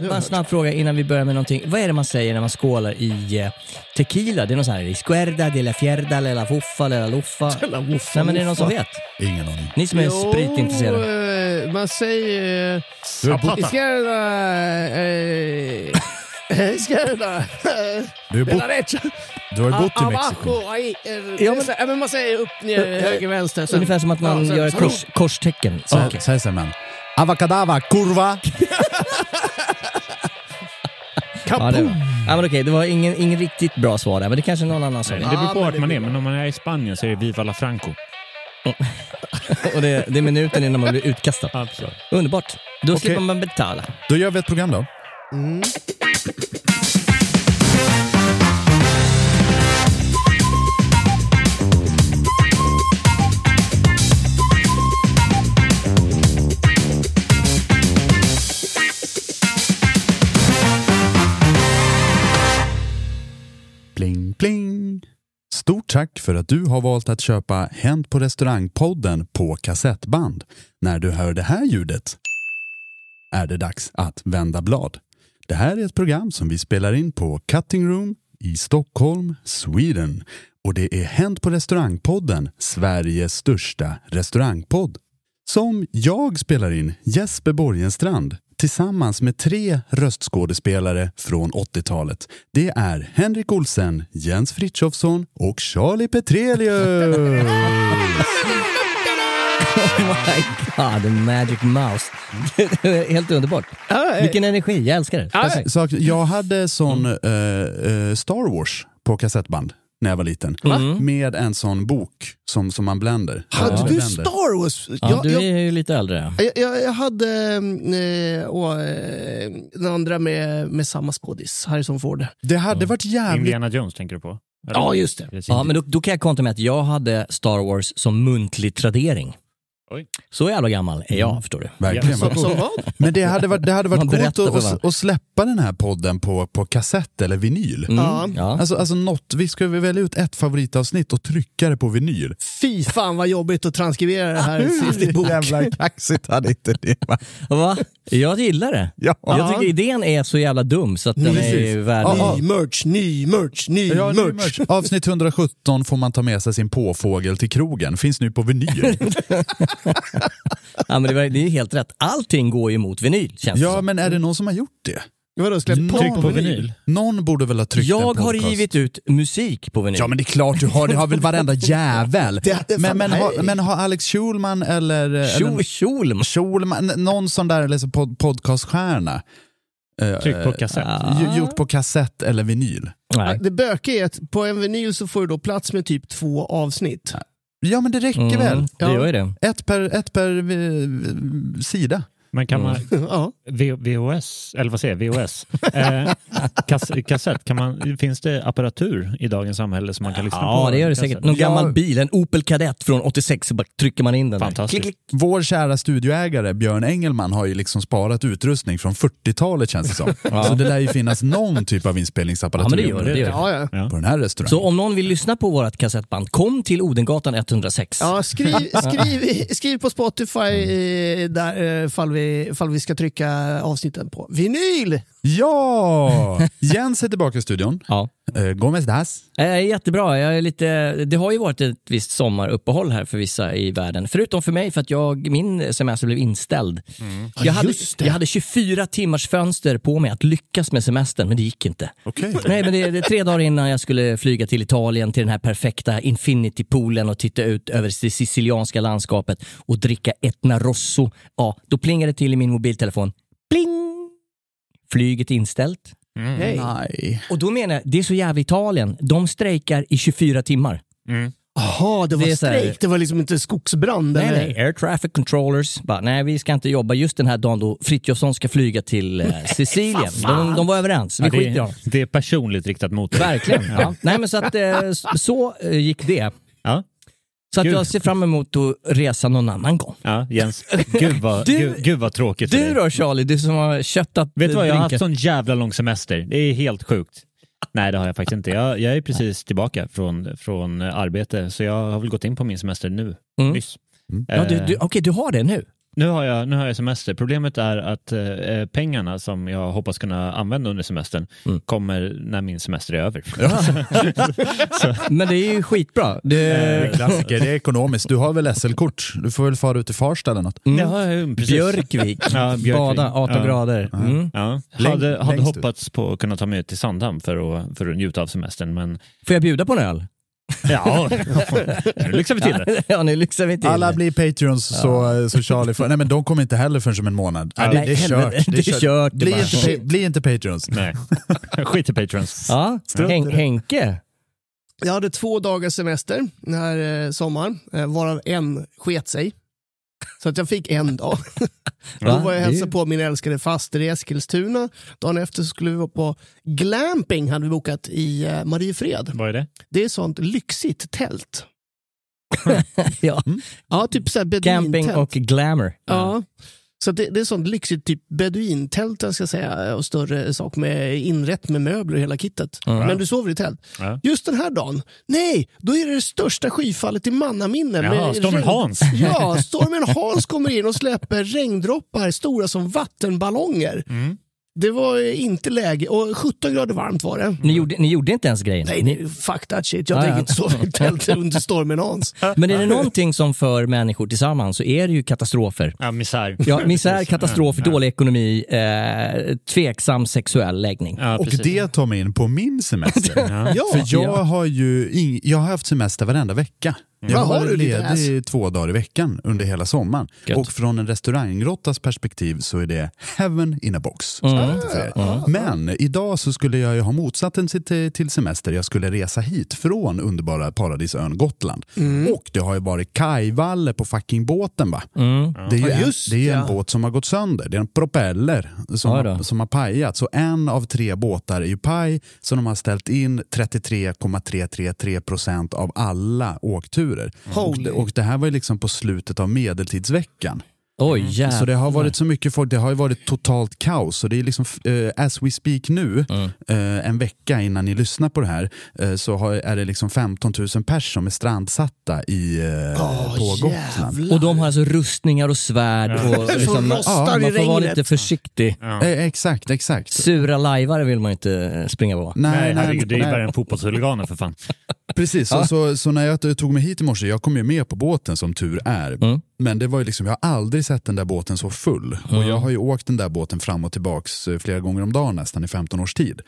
Bara en snabb fråga innan vi börjar med någonting. Vad är det man säger när man skålar i eh, tequila? Det är någon sån här izquierda, de la fierda, de la fuffa, de la luffa. La wuffa, Nej men är det någon som vet? Ingen aning. Ni som är Jo, spritintresserade. eh, man säger... Zapata. Izquierda... Eh, izquierda... Du har De la bott, derecha. du har bott i Mexiko. Abajo, ahí. eh, Ja, men- ja, men man säger upp, ner, höger, vänster. sen- Ungefär som att man ja, sen- gör ett sen- kors, korstecken. Så, Okej. så här säger man. Avakadava, kurva! Ja, det, var. ja, men okej, det var ingen, ingen riktigt bra svar där, men det kanske någon annan som Det beror på vart man är, men om man är i Spanien så är det Viva la Franco. Och det, det är minuten innan man blir utkastad. Absolut. Underbart. Då Okej. slipper man betala. Då gör vi ett program då. Pling Stort tack för att du har valt att köpa Hänt på restaurangpodden på kassettband. När du hör det här ljudet är det dags att vända blad. Det här är ett program som vi spelar in på Cutting Room i Stockholm, Sweden. Och det är Hänt på restaurangpodden, Sveriges största restaurangpodd. Som jag spelar in Jesper Borgenstrand tillsammans med tre röstskådespelare från 80-talet. Det är Henrik Olsen, Jens Frithiofsson och Charlie Petrelius. Oh my god, the magic mouse. Helt underbart. Eh, Vilken energi, jag älskar det. Så jag hade sån eh, eh, Star Wars på kassettband när jag var liten. Med en sån bok som, som man bländer. Hade Ja. du. Star Wars? Ja, jag, du jag, är ju lite äldre. jag, jag, jag hade eh, och, eh, den andra med, med samma skådis, Harrison Ford. Det hade varit jävligt... Indiana Jones tänker du på? Eller? Ja, just det. Ja, men då, då kan jag kontra med att jag hade Star Wars som muntlig tradering. Oj. Så jävla gammal är jag, förstår du. Verkligen. Som vad? Men det hade varit, det hade varit coolt att, att, släppa den här podden på, på kassett eller vinyl. Mm, Ja. Alltså, alltså något, vi ska väl välja ut ett favoritavsnitt och trycka det på vinyl. Fy fan vad jobbigt att transkribera det här sist i bok. jävla kaxigt hade inte det va? Va? Jag gillar det. Ja. Jag tycker idén är så jävla dum så att den är ju värd... Ny merch, ny merch, ny Ja, ny merch. merch. Avsnitt 117 får man ta med sig sin påfågel till krogen. Finns nu på vinyl. Ja, men det, var, det är ju helt rätt. Allting går ju mot vinyl, känns det ja, som. men är det någon som har gjort det? Vadå, släpp på? Tryck på vinyl. Någon borde väl ha tryckt en Jag har podcast. givit ut musik på vinyl. Ja men det är klart du har, det har väl varenda jävel. Det- det- men, men, har, men har Alex Schulman eller... Eller Schulman. Schulman, någon sån där liksom, pod, podcaststjärna. eh, Tryck på eh, kassett. ju- Gjort på kassett eller vinyl. Nej. Det bökiga är att på en vinyl så får du då plats med typ två avsnitt. Ja men det räcker Mm, väl? det gör ju det. Ett per, ett per eh, sida. Men kan man... Ja. V- VHS, eller vad säger jag? VHS? Eh, kass, kassett, kan man, finns det apparatur i dagens samhälle som man kan lyssna på? Ja, det gör det kassett? säkert. Någon Ja. gammal bil, en Opel Kadett från 86, så bara trycker man in den. Fantastiskt. Klick, klick. Vår kära studioägare Björn Engelman har ju liksom sparat utrustning från 40-talet känns det som. Så det lär ju finnas någon typ av inspelningsapparatur Ja, men det gör det, det gör det. Ja, ja. på den här restaurangen. Så om någon vill lyssna på vårt kassettband, kom till Odengatan 106. Ja, skriv, skriv, skriv på Spotify där, eh, fall, vi, ifall vi ska trycka avsnitten på vinyl. Ja! Jens är tillbaka i studion. Ja. Uh, Gomez das. Eh, jättebra. Jag är lite, det har ju varit ett visst sommaruppehåll här för vissa i världen. Förutom för mig för att jag, min semester blev inställd. Jag, hade, just det. jag hade 24 timmars fönster på mig att lyckas med semestern, men det gick inte. Okej. Nej, men det, det är tre dagar innan jag skulle flyga till Italien, till den här perfekta Infinity-poolen och titta ut över det sicilianska landskapet och dricka Etna Rosso. Ja, då plingade det till i min mobiltelefon. Pling! Flyget inställt. Nej. Nej. Och då menar jag, det är så jävla Italien. De strejkar i 24 timmar. Jaha, det var Det strejk. Det var liksom inte skogsbrand. Nej, eller? nej. Air traffic controllers. Bara, nej, vi ska inte jobba just den här dagen då Frithiofsson ska flyga till eh, Sicilien. de, de var överens. Vi Ja, skiter i det, dem. det är personligt riktat mot dig. Verkligen. Ja. Nej, men så att eh, så eh, gick det. Ja. Så att jag ser fram emot att resa någon annan gång. Ja, Jens. Gud vad, Du- gud, gud vad tråkigt för Du dig. då Charlie, du som har köttat Vet du vad, jag har haft sån jävla lång semester. Det är helt sjukt. Nej, det har jag faktiskt inte. Jag, jag är precis tillbaka från, från arbete, så jag har väl gått in på min semester nu. Mm. Nyss. Ja, du, Eh, du, Okej, du har det nu? Nu, har jag, nu har jag semester. Problemet är att eh, pengarna som jag hoppas kunna använda under semestern Mm. kommer när min semester är över. Men det är ju skitbra. Det, Klassiker, det är ekonomiskt. Du har väl SL-kort? Du får väl fara ut till Farsta eller något? mm. Ja, ja, precis. Björkvik. Ja, Björkvik. Bada 18 Ja. grader. Mm. Ja. Hade, hade hoppats på att kunna ta mig ut till Sandhamn för att, för att njuta av semestern, men Får jag bjuda på en öl? Ja, nu lyxar vi till det. ja, nu lyxar vi till Alla blir Patreons så, så Charlie får... Nej men de kommer inte heller förrän om en månad. Nej, det, Nej, det är kört. det är kört, det Bli, inte, bli inte Patreons. Nej, skit i patrons. Ja, Hen- Henke. Jag hade två dagars semester den här eh, sommaren, eh, varav en sket sig. Så att jag fick en dag. Då Va? var jag hälsade på min älskade faster i Eskilstuna. Dagen efter så skulle vi vara på glamping, hade vi bokat i eh, Mariefred. Vad är det? Det är sånt lyxigt tält. ja. Ja, typ såhär Camping och glamour. Ja. Så det, det är sånt lyxigt typ beduintält, jag ska säga, och större sak med inrätt med möbler och hela kittet. Men du sover i tält. Ja. Just den här dagen, nej, då är det det största skyfallet i mannaminne. Med stormen regn- Hans. Ja, stormen Hans kommer in och släpper regndroppar stora som vattenballonger. Mm. Det var inte läge, och 17 grader varmt var det. Ni, gjorde, ni gjorde inte ens grejen? Nej, Ni, nej, fuck that shit. Jag Ja, tänker ja. inte sova i tält under stormen Hans. men är det någonting som för människor tillsammans så är det ju katastrofer. Ja, misär. Ja, misär, katastrof, Ja. dålig ekonomi, eh, tveksam sexuell läggning. Ja, Och det tar mig in på min semester. Ja. För jag Ja. har ju ing- jag har haft semester varenda vecka. Jag Vad har du lite ledig två dagar i veckan under hela sommaren. Gött. Och från en restaurangråttas perspektiv så är det heaven in a box. Mm. För er. Men idag så skulle jag ju ha motsatsen till, till semester. Jag skulle resa hit från underbara paradisön Gotland. Och det har ju varit kajvalle på fucking båten va? Mm. Det är ju, Ja, en, det är ju en ja. båt som har gått sönder. Det är en propeller som, Ja har, som har pajat. Så en av tre båtar är ju paj, så de har ställt in 33,333 procent av alla åkturer. Och Holy. det, och det här var ju liksom på slutet av medeltidsveckan. Oj, jävlar. Så det har varit så mycket folk, det har ju varit totalt kaos. Så det är liksom, eh, as we speak nu, Mm. eh, en vecka innan ni lyssnar på det här, eh, så har, är det liksom 15 000 pers som är strandsatta i, Åh, på Gotland. jävlar. Och de har alltså rustningar och svärd och liksom, Som rostar man får vara lite försiktig. Ja. Exakt, exakt. Sura lajvare vill man inte springa på. Nej, herregud, det är ju nej. bara en fotbollshuliganer för fan. Precis, så, så, så när jag tog mig hit i morse, jag kom ju med på båten som tur är. Mm. Men det var ju liksom, jag har aldrig sett den där båten så full. Och jag har ju åkt den där båten fram och tillbaks eh, flera gånger om dagen nästan i 15 års tid.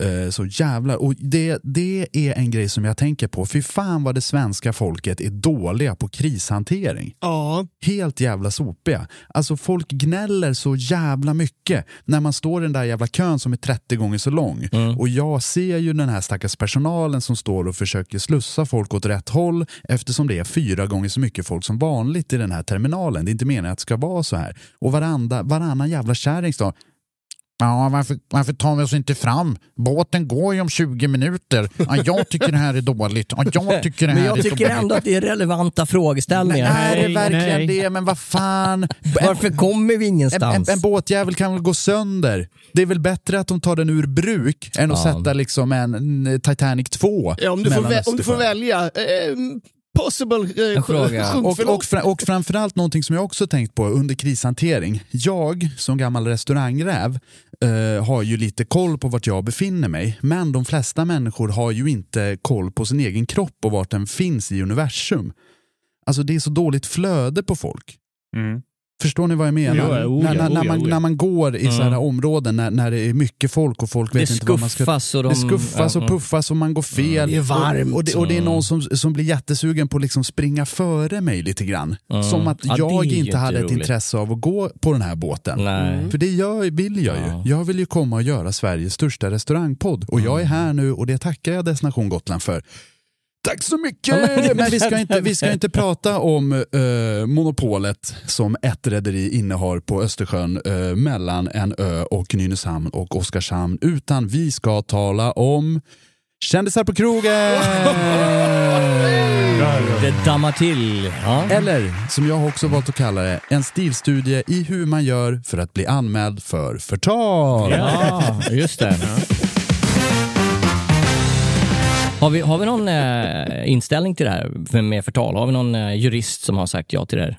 Eh, Så jävlar, och det, det är en grej som jag tänker på. Fy fan vad det svenska folket är dåliga på krishantering. Ja, Helt jävla sopiga. Alltså folk gnäller så jävla mycket när man står i den där jävla kön som är 30 gånger så lång. Och jag ser ju den här stackars personalen som står och försöker slussa folk åt rätt håll eftersom det är fyra gånger så mycket folk som vanligt i den här terminalen. Det är inte meningen att det ska vara så här. Och varanda, varannan jävla kärring står Ja, varför, varför tar vi oss inte fram? Båten går ju om 20 minuter. Ja, jag tycker det här är dåligt. Ja, jag tycker det här Men jag är tycker dåligt. ändå att det är relevanta frågeställningar. är det verkligen nej. det? Men vad fan? Varför kommer vi En, en, ingenstans? en båtjävel kan väl gå sönder? Det är väl bättre att de tar den ur bruk än att Ja. sätta liksom en, en Titanic 2 ja om, du får vä- om du får välja. Eh, possible eh, En fråga. Och, och, fra, och framförallt någonting som jag också tänkt på under krishantering. Jag som gammal restaurangräv eh, har ju lite koll på vart jag befinner mig. Men de flesta människor har ju inte koll på sin egen kropp och vart den finns i universum. Alltså det är så dåligt flöde på folk. Mm. Förstår ni vad jag menar? Jo, oh när, ja, när, när, ja, man, ja. när man går i sådana här områden när, när det är mycket folk och folk vet inte vad man ska... skuffas och de... Det skuffas och Ja, puffas och man går fel. Det är varmt. Och, och, det, och det är någon som, som blir jättesugen på att liksom springa före mig lite grann. Mm. Som att Ja, är jag ju inte hade ett roligt. intresse av att gå på den här båten. Nej. För det gör, vill jag ju. Ja. Jag vill ju komma och göra Sveriges största restaurangpodd. Och jag är Mm. här nu och det tackar jag Destination Gotland för. Tack så mycket! Men vi ska inte, vi ska inte prata om eh, monopolet som ett rederi innehar på Östersjön eh, mellan en ö och Nynäshamn och Oskarshamn. Utan vi ska tala om kändisar på krogen! Det dammar till. Ja. Eller, som jag också valt att kalla det, en stilstudie i hur man gör för att bli anmäld för förtal. Ja, just det. Har vi, har vi någon eh, inställning till det här med förtal? Har vi någon eh, jurist som har sagt ja till det här?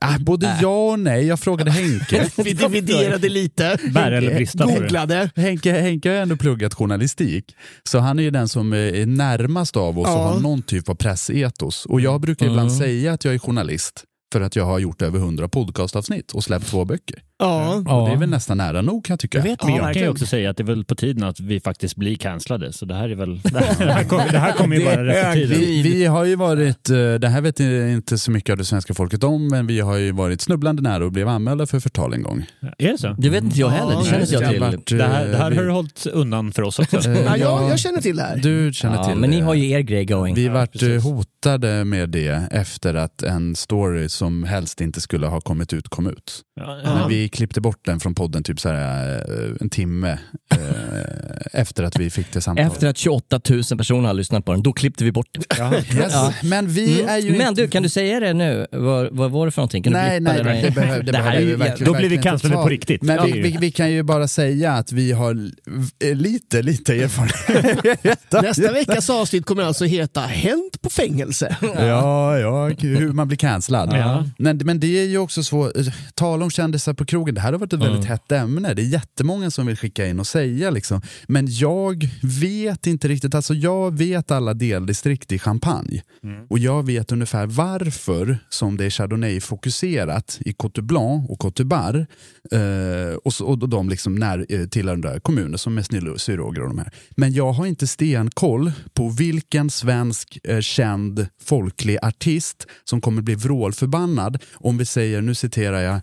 Ah, både ja och nej. Jag frågade Henke. Vi dividerade lite. Bär eller brista. Googlade. Henke, Henke har ändå pluggat journalistik, så han är ju den som är närmast av oss och Ja. har någon typ av pressetos. Och jag brukar ibland säga att jag är journalist för att jag har gjort över hundra podcastavsnitt och släppt två böcker. Ja. Och det är väl nästan nära nog kan jag tycka. Jag vet, men Ja, jag kan ju också säga att det är väl på tiden att vi faktiskt blir cancellade. Så det här är väl... Det här kommer, kommer ju bara rätt på tiden. Vi, vi har ju varit, eh, det här vet inte så mycket av det svenska folket om, men vi har ju varit snubblande nära och blev anmälda för förtal en gång. Är det så? Det vet inte jag heller. Det Ja, känner jag till. varit, Det här, det här vi- har du hållit undan för oss också. Eh, Ja, jag, jag känner till det här. Du känner Ja, till men det. ni har ju er grej going. Vi vart eh, precis. hotade med det efter att en story som helst inte skulle ha kommit ut kom ut. Ja, Men vi klippte bort den från podden typ så här, eh, en timme eh, efter att vi fick det samtalet. Efter att 28 000 personer har lyssnat på den, då klippte vi bort den. Yes. Men vi är ju Men inte... du, kan du säga det nu? Vad, vad var det för någonting? Kan du Nej, nej, det? det, behöver, det, Det här behöver är vi ju- verkligen Då blir vi cancellade på riktigt. Men Ja. vi, vi, vi kan ju bara säga att vi har l- lite, lite erfarenhet. Nästa veckas avsnitt kommer alltså heta Hänt på fängelse. Ja, ja, hur man blir cancellad. Ja. Men, men det är ju också så, tala om kändisar på krogen, det här har varit ett väldigt hett ämne. Det är jättemånga som vill skicka in och säga liksom. Men jag vet inte riktigt, alltså jag vet alla deldistrikt i Champagne. Och jag vet ungefär varför som det är Chardonnay-fokuserat i Côte Blanc och Côte Bar. Eh, och, så, och de liksom när, eh, tillhörande kommuner som Mesnil Syroger och de här. Men jag har inte stenkoll på vilken svensk eh, känd folklig artist som kommer bli vrålförbannad om vi säger, nu citerar jag,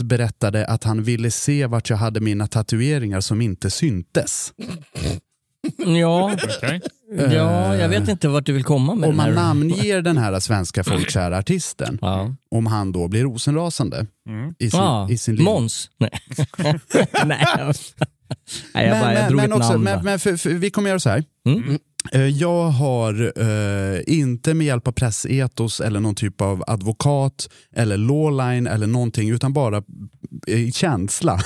uppretat berättade att han ville se vart jag hade mina tatueringar som inte syntes. Ja, Okej. ja, jag vet inte vart du vill komma med Om man här. namnger den här svenska folkkära artisten, Ja. om han då blir rosenrasande i sin, Ah, i sin liv. Måns? Nej. Nej. Nej, jag, bara, jag drog men ett också, namn. men, men för, för, vi kommer göra så här. Mm. Eh, Jag har eh, inte med hjälp av pressetos eller någon typ av advokat eller lawline eller någonting utan bara i känsla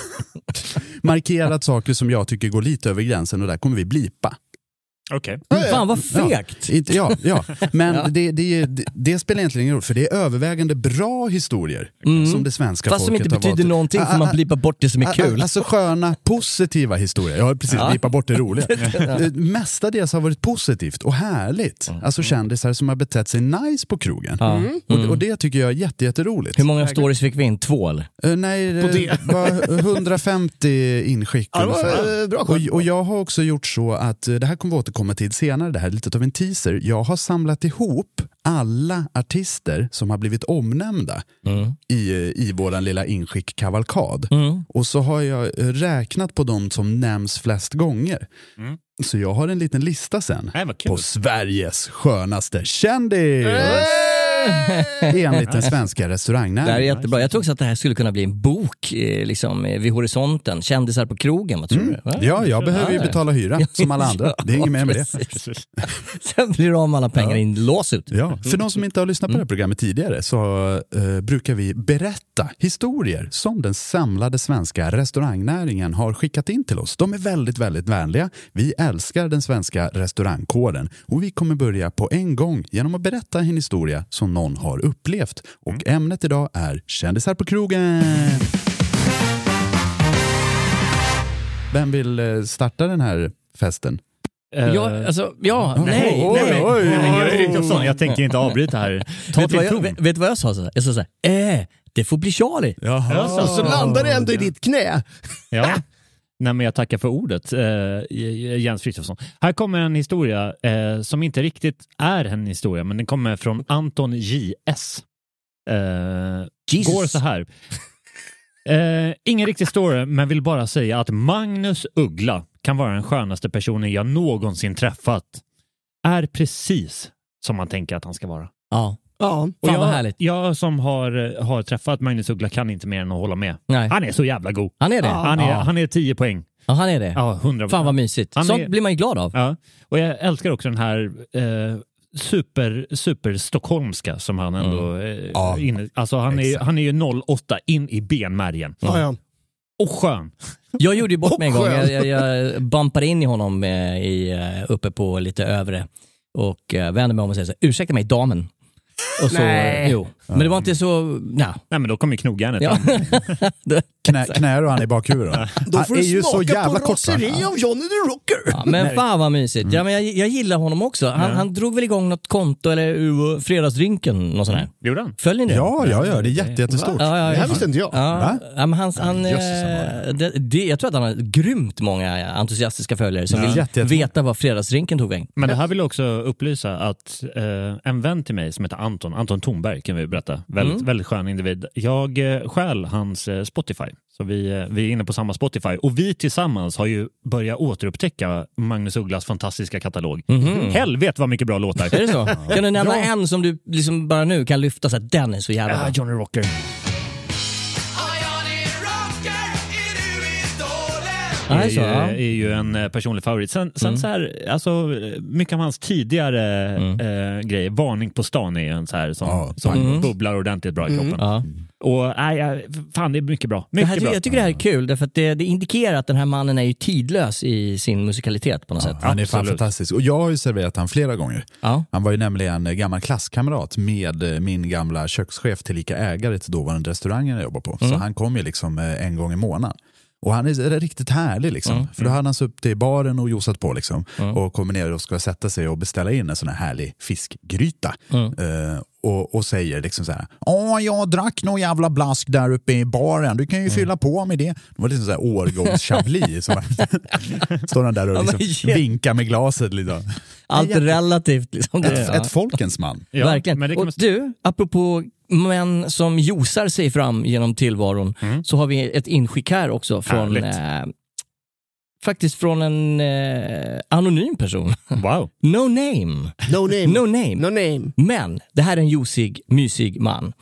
markerat saker som jag tycker går lite över gränsen och där kommer vi blipa. Okej. Fan vad Ja, fegt! inte, ja, ja. men Det, det, det, det spelar egentligen ingen roll, för det är övervägande bra historier som det svenska Mm. Fast som folket inte har betyder valt. någonting för Ah, man ah, blipar bort det som är ah, kul. Alltså sköna, positiva historier. Ja, precis. Ja. Blippa bort det roliga. Eh, Mestadels har varit positivt och härligt. Mm. Alltså kändisar som har betett sig nice på krogen. Ja. Mm. Och, och det tycker jag är jätte, jätteroligt. Hur många stories fick vi in? Två eller? Eh, nej, På det det? var 150 inskick. Ja, det var, ungefär. eh, bra och, och jag har också gjort så att, eh, det här kommer vi återkomma till senare, det här är lite av en teaser. Jag har samlat ihop alla artister som har blivit omnämnda i, eh, i våran lilla inskick-kavalkad. Mm. Och så har jag räknat på de som nämns flest gånger. Så jag har en liten lista sen Nej, på Sveriges skönaste kändis! Enligt den svenska Det här är restaurangnäringen. jättebra. Jag tror också att det här skulle kunna bli en bok eh, liksom, eh, vid horisonten. Kändisar på krogen, vad tror du? Mm. Ja, jag behöver ju betala hyra som alla andra. Det är inget mer med det. Sen blir det av med alla pengar i en lås ut. Ja, för de som inte har lyssnat på det här programmet tidigare så eh, brukar vi berätta historier som den samlade svenska restaurangnäringen har skickat in till oss. De är väldigt, väldigt vänliga. Vi älskar den svenska restaurangkåren och vi kommer börja på en gång genom att berätta en historia som någon har upplevt. Och ämnet idag är kändisar på krogen. Vem vill eh, starta den här festen? Eh, Ja, alltså, ja, nej, Oj, nej. oj, oj. Nej, Frithiofsson, jag tänker inte avbryta här. Ta Med vad jag, vet, vet du vad jag sa? Så? Jag sa så här, äh, det får bli Charlie. Och så landar det ändå i ditt knä. Ja. Nej, men jag tackar för ordet, eh, Jens Frithiofsson. Här kommer en historia eh, som inte riktigt är en historia, men den kommer från Anton J.S. Eh, går så här. Eh, ingen riktig story, men vill bara säga att Magnus Uggla kan vara den skönaste personen jag någonsin träffat. Är precis som man tänker att han ska vara. Ja, Ja. Och Fan jag, vad härligt. jag som har, har träffat Magnus Uggla kan inte mer än att hålla med. nej. Han är så jävla god. Han är det? Han är, ja. han är 10 poäng. ja, han är det. Ja, 100 Fan vad mysigt. Han Sånt är- blir man ju glad av. Ja, och jag älskar också den här eh, super, super stockholmska som han ändå eh, Ja, inne, alltså han är, han är ju 08 in i benmärgen. Ja, ja. Och skön. Jag gjorde ju bort mig en gång. skön. Jag, jag, jag bumpade in i honom eh, i, eh, uppe på lite övre och eh, vände mig om och säger så här, ursäkta mig damen. Och så, Nej. Jo. Men det var inte så, nej. Nej men då kommer ju knogjärnet Ja. Knä, knäar och han i bakhuvudet. Då Han får är du ju så jävla på raseri av Johnny the Rocker. Ja, men fan vad mysigt. Mm. Ja, men jag, jag gillar honom också. Han, han drog väl igång något konto eller uh, fredagsdrinken, något sånt här. Gjorde han? Följer ni det? Ja, ja, ja, det är jätte, jättestort. Ja, ja, Det ja. här visste inte jag. Ja, ja, men hans, han, eh, det, det, jag tror att han har grymt många entusiastiska följare som Ja. vill Jätte, veta vad fredagsdrinken tog vägen. Men det här vill jag också upplysa att eh, en vän till mig som heter Anton, Anton Thornberg kan vi berätta, väldigt, Mm. väldigt skön individ. Jag eh, stjäl hans eh, Spotify, så vi, eh, vi är inne på samma Spotify och vi tillsammans har ju börjat återupptäcka Magnus Ugglas fantastiska katalog. Helvete vad mycket bra låtar! Är det så? Kan du nämna en som du liksom bara nu kan lyfta så att den är så jävla Ah, bra? Johnny Rocker. Är ju, ja. Mm. är ju en eh, personlig favorit. Sen, sen så här, alltså, mycket av hans tidigare eh, grejer, Varning på stan är ju en så här som, Ja, som Mm. bubblar ordentligt bra i kroppen. Ja. Och nej, fan det är mycket bra. Det Mycket här, bra. jag tycker det här är kul därför att det, det indikerar att den här mannen är ju tidlös i sin musikalitet på något sätt. Han är fan fantastisk. Och jag har ju serverat han flera gånger. Ja. Han var ju nämligen en gammal klasskamrat med eh, min gamla kökschef tillika ägare till dåvarande restaurangen jag jobbar på. Så han kom ju liksom eh, en gång i månaden. Och han är riktigt härlig liksom. För då hade han suttit i baren och josat på liksom. Och kommer ner och ska sätta sig och beställa in en sån här härlig fiskgryta. Eh, och, och säger liksom så här. Ja, jag drack någon jävla blask där uppe i baren. Du kan ju fylla på med det. Det var liksom så här årgångs-chablis. Står han där och liksom vinkar med glaset. Liksom. Allt relativt. Liksom. Ett, ett folkens man. Ja, Verkligen. men det kan och du, apropå män som josar sig fram genom tillvaron, så har vi ett inskick här också från Mm. Eh, faktiskt från en eh, anonym person. Wow. No name. No name. No name. No name. Men det här är en josig, mysig man.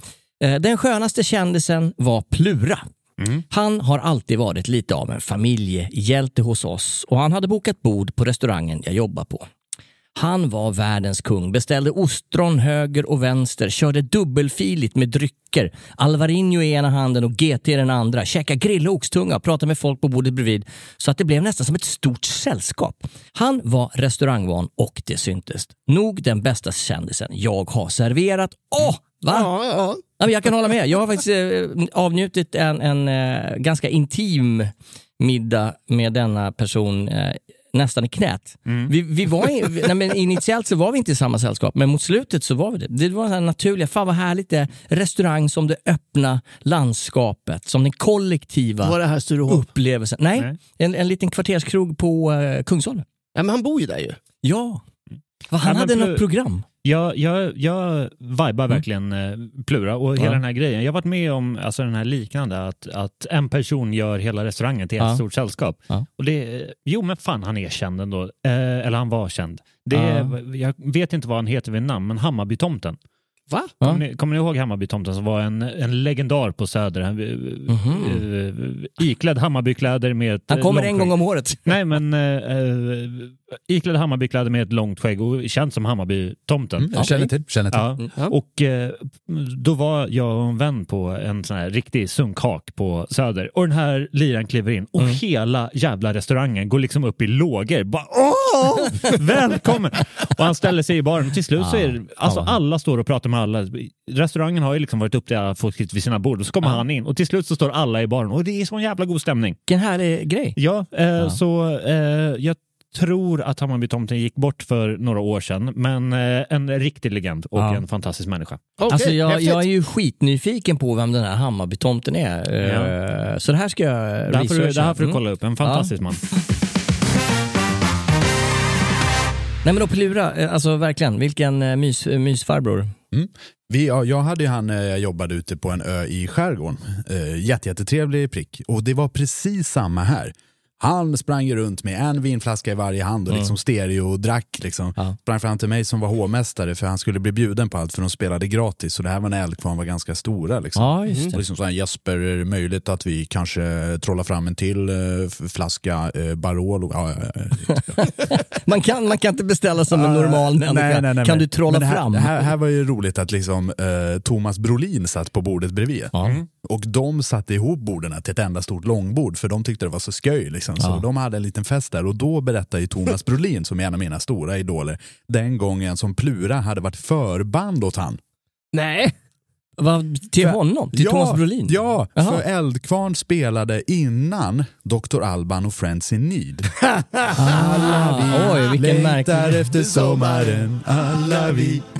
Eh, Den skönaste kändisen var Plura. Han har alltid varit lite av en familjehjälte hos oss och han hade bokat bord på restaurangen jag jobbar på. Han var världens kung, beställde ostron höger och vänster, körde dubbelfiligt med drycker, Alvarinho i ena handen och GT i den andra, käkade grill och oxtunga, pratade med folk på bordet bredvid, så att det blev nästan som ett stort sällskap. Han var restaurangvan och det syntes. Nog den bästa kändisen jag har serverat. Åh, va? Ja, ja. Ja, jag kan hålla med. Jag har faktiskt eh, avnjutit en, en eh, ganska intim middag med denna person eh, nästan i knät. Vi, vi var i, nej, men initiellt så var vi inte i samma sällskap, men mot slutet så var vi det. Det var det naturliga, fan vad härligt det är. Restaurang som det öppna landskapet, som den kollektiva Var det här Sturehof? upplevelsen. Nej, Nej. En, en liten kvarterskrog på eh, Kungsholmen. Ja, men han bor ju där ju. Ja. Va, han Ja, hade något program. Jag, jag, jag vibar verkligen eh, Plura och hela Ja. den här grejen. Jag har varit med om alltså, den här liknande, att, att en person gör hela restaurangen till ett Ja. stort sällskap. Ja. Och det, jo, men fan han är känd ändå. Eh, eller han var känd. Det, Ja. Jag vet inte vad han heter vid namn, men Hammarbytomten. Va? Ja. Kommer, ni, kommer ni ihåg Hammarbytomten som var en, en legendar på Söder? Han, Mhm. eh, iklädd Hammarbykläder med ett Han kommer långt en gång om året. Nej, men eh, eh, iklädd Hammarbykläder med ett långt skägg och känd som Hammarbytomten. Mm, jag känner till. Känner till. Ja. Och eh, då var jag och en vän på en sån här riktig sunkhak på Söder och den här liran kliver in och hela jävla restaurangen går liksom upp i lågor. Bara, Åh! Välkommen! och han ställer sig i baren och till slut så är det, alltså alla står och pratar med alla. Restaurangen har ju liksom varit upp till alla folk vid sina bord och så kommer han in och till slut så står alla i baren och det är sån jävla god stämning. Vilken härlig grej. Ja, eh, så eh, jag tror att Hammarbytomten gick bort för några år sedan, men eh, en riktig legend och Ja. en fantastisk människa. Okej, Alltså jag, jag är ju skitnyfiken på vem den här Hammarbytomten är. Eh, Så det här ska jag Det här får du, researcha. det här får du Mm. kolla upp, en fantastisk man. Nej men då Plura, eh, alltså verkligen, vilken mys, mysfarbror. Vi, ja, jag hade ju han, eh, jag jobbade ute på en ö i skärgården. Eh, jätte, jättetrevlig prick. Och det var precis samma här. Han sprang ju runt med en vinflaska i varje hand och liksom stereo och drack. Liksom. Ja. Sprang fram till mig som var hovmästare för han skulle bli bjuden på allt för de spelade gratis. Och det här var när Eldkvarn var ganska stora. Liksom. Ja, just Och liksom så här, Jesper, är det möjligt att vi kanske trollar fram en till eh, flaska eh, Barolo? Ja, ja. Man kan, man kan inte beställa som en normal människa. Nej, nej, nej, kan du trolla här, fram? Det här, här var ju roligt att liksom, eh, Thomas Brolin satt på bordet bredvid. Ja. Och de satte ihop borden till ett enda stort långbord för de tyckte det var så sköj. Liksom. Så Ja. de hade en liten fest där och då berättade ju Thomas Brolin, som är en av mina stora idoler, den gången som Plura hade varit förband åt han. Nej. Va, till För- honom? Till ja, Thomas Brolin? Ja, Jaha. för Eldkvarn spelade innan Dr. Alban och Friends in Need. Ah, oj, vilken Längtar märklig... efter sommaren, alla vi.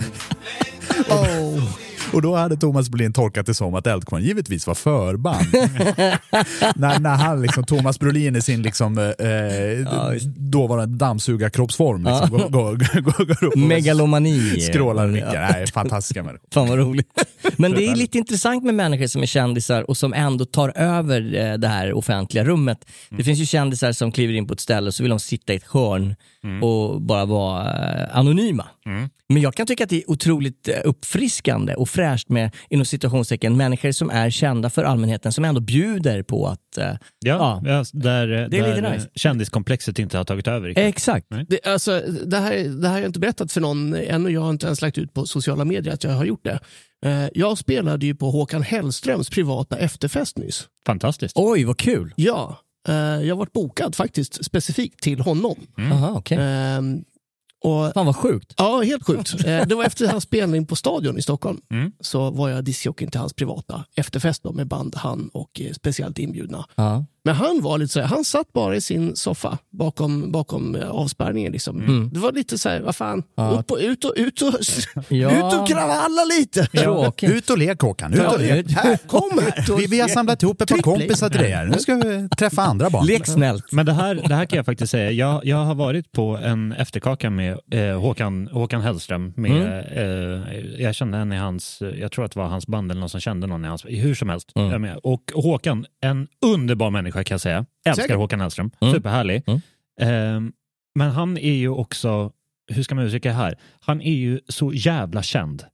Oh. Och då hade Thomas Brolin tolkat det som att Eldkvarn givetvis var förband. när, när han, liksom, Thomas Brolin i sin liksom, eh, dåvarande dammsugarkroppsform liksom, går, går, går, går upp Megalomani. skrålar och nickar. Ja. Nej, fantastiska människor. Fan vad roligt. Men det är lite intressant med människor som är kändisar och som ändå tar över eh, det här offentliga rummet. Det finns ju kändisar som kliver in på ett ställe och så vill de sitta i ett hörn och bara vara eh, anonyma. Men jag kan tycka att det är otroligt eh, uppfriskande och fräscht med inom situationstecken människor som är kända för allmänheten som ändå bjuder på att... eh, Ja, ja. där, Det är där lite nice. kändiskomplexet inte har tagit över. riktigt. Exakt. Det, alltså, det, här, det här har jag inte berättat för någon än och jag har inte ens lagt ut på sociala medier att jag har gjort det. Eh, Jag spelade ju på Håkan Hellströms privata efterfest nyss. Fantastiskt. Oj, vad kul. Ja, eh, jag har varit bokad faktiskt specifikt till honom. Aha, okej. Och, Fan vad sjukt. ja, helt sjukt. Eh, Det var efter hans spelning på Stadion i Stockholm. Mm. Så var jag discjockeyn till hans privata efterfest då, med band, han och eh, speciellt inbjudna. Ja. Men han var lite så här, han satt bara i sin soffa bakom, bakom eh, avspärrningen. Liksom. Det var lite så här, vad fan, Ja. upp och, ut och, ut och, Ja. ut och kravalla lite. Tråkigt. Ut och lek Håkan, ut och lek. Här, Kom här. vi, vi har samlat ihop ett par kompisar till dig här. Nu ska vi träffa andra barn. Lek snällt. Men det här, det här kan jag faktiskt säga. Jag, jag har varit på en efterkaka med eh, Håkan, Håkan Hellström. Med, eh, jag kände en i hans, jag tror att det var hans band eller någon som kände någon i hans, hur som helst. Med. Och Håkan, en underbar människa kan jag säga. Älskar Säkert. Håkan Hellström, Mm. superhärlig. Mm. Eh, men han är ju också, hur ska man uttrycka det här? Han är ju så jävla känd.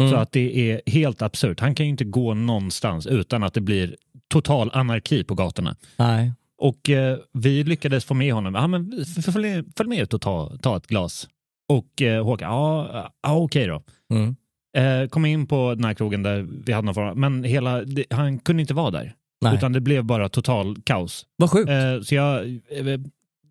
Mm. Så att det är helt absurt. Han kan ju inte gå någonstans utan att det blir total anarki på gatorna. Nej. Och eh, vi lyckades få med honom. Ja, men följ, följ med ut och ta, ta ett glas. Och eh, Håkan, ja, ja okej då. Mm. Eh, kom in på den här krogen där vi hade någon form men hela, det, han kunde inte vara där. Nej. Utan det blev bara total kaos. Vad sjukt. Eh, så jag, eh,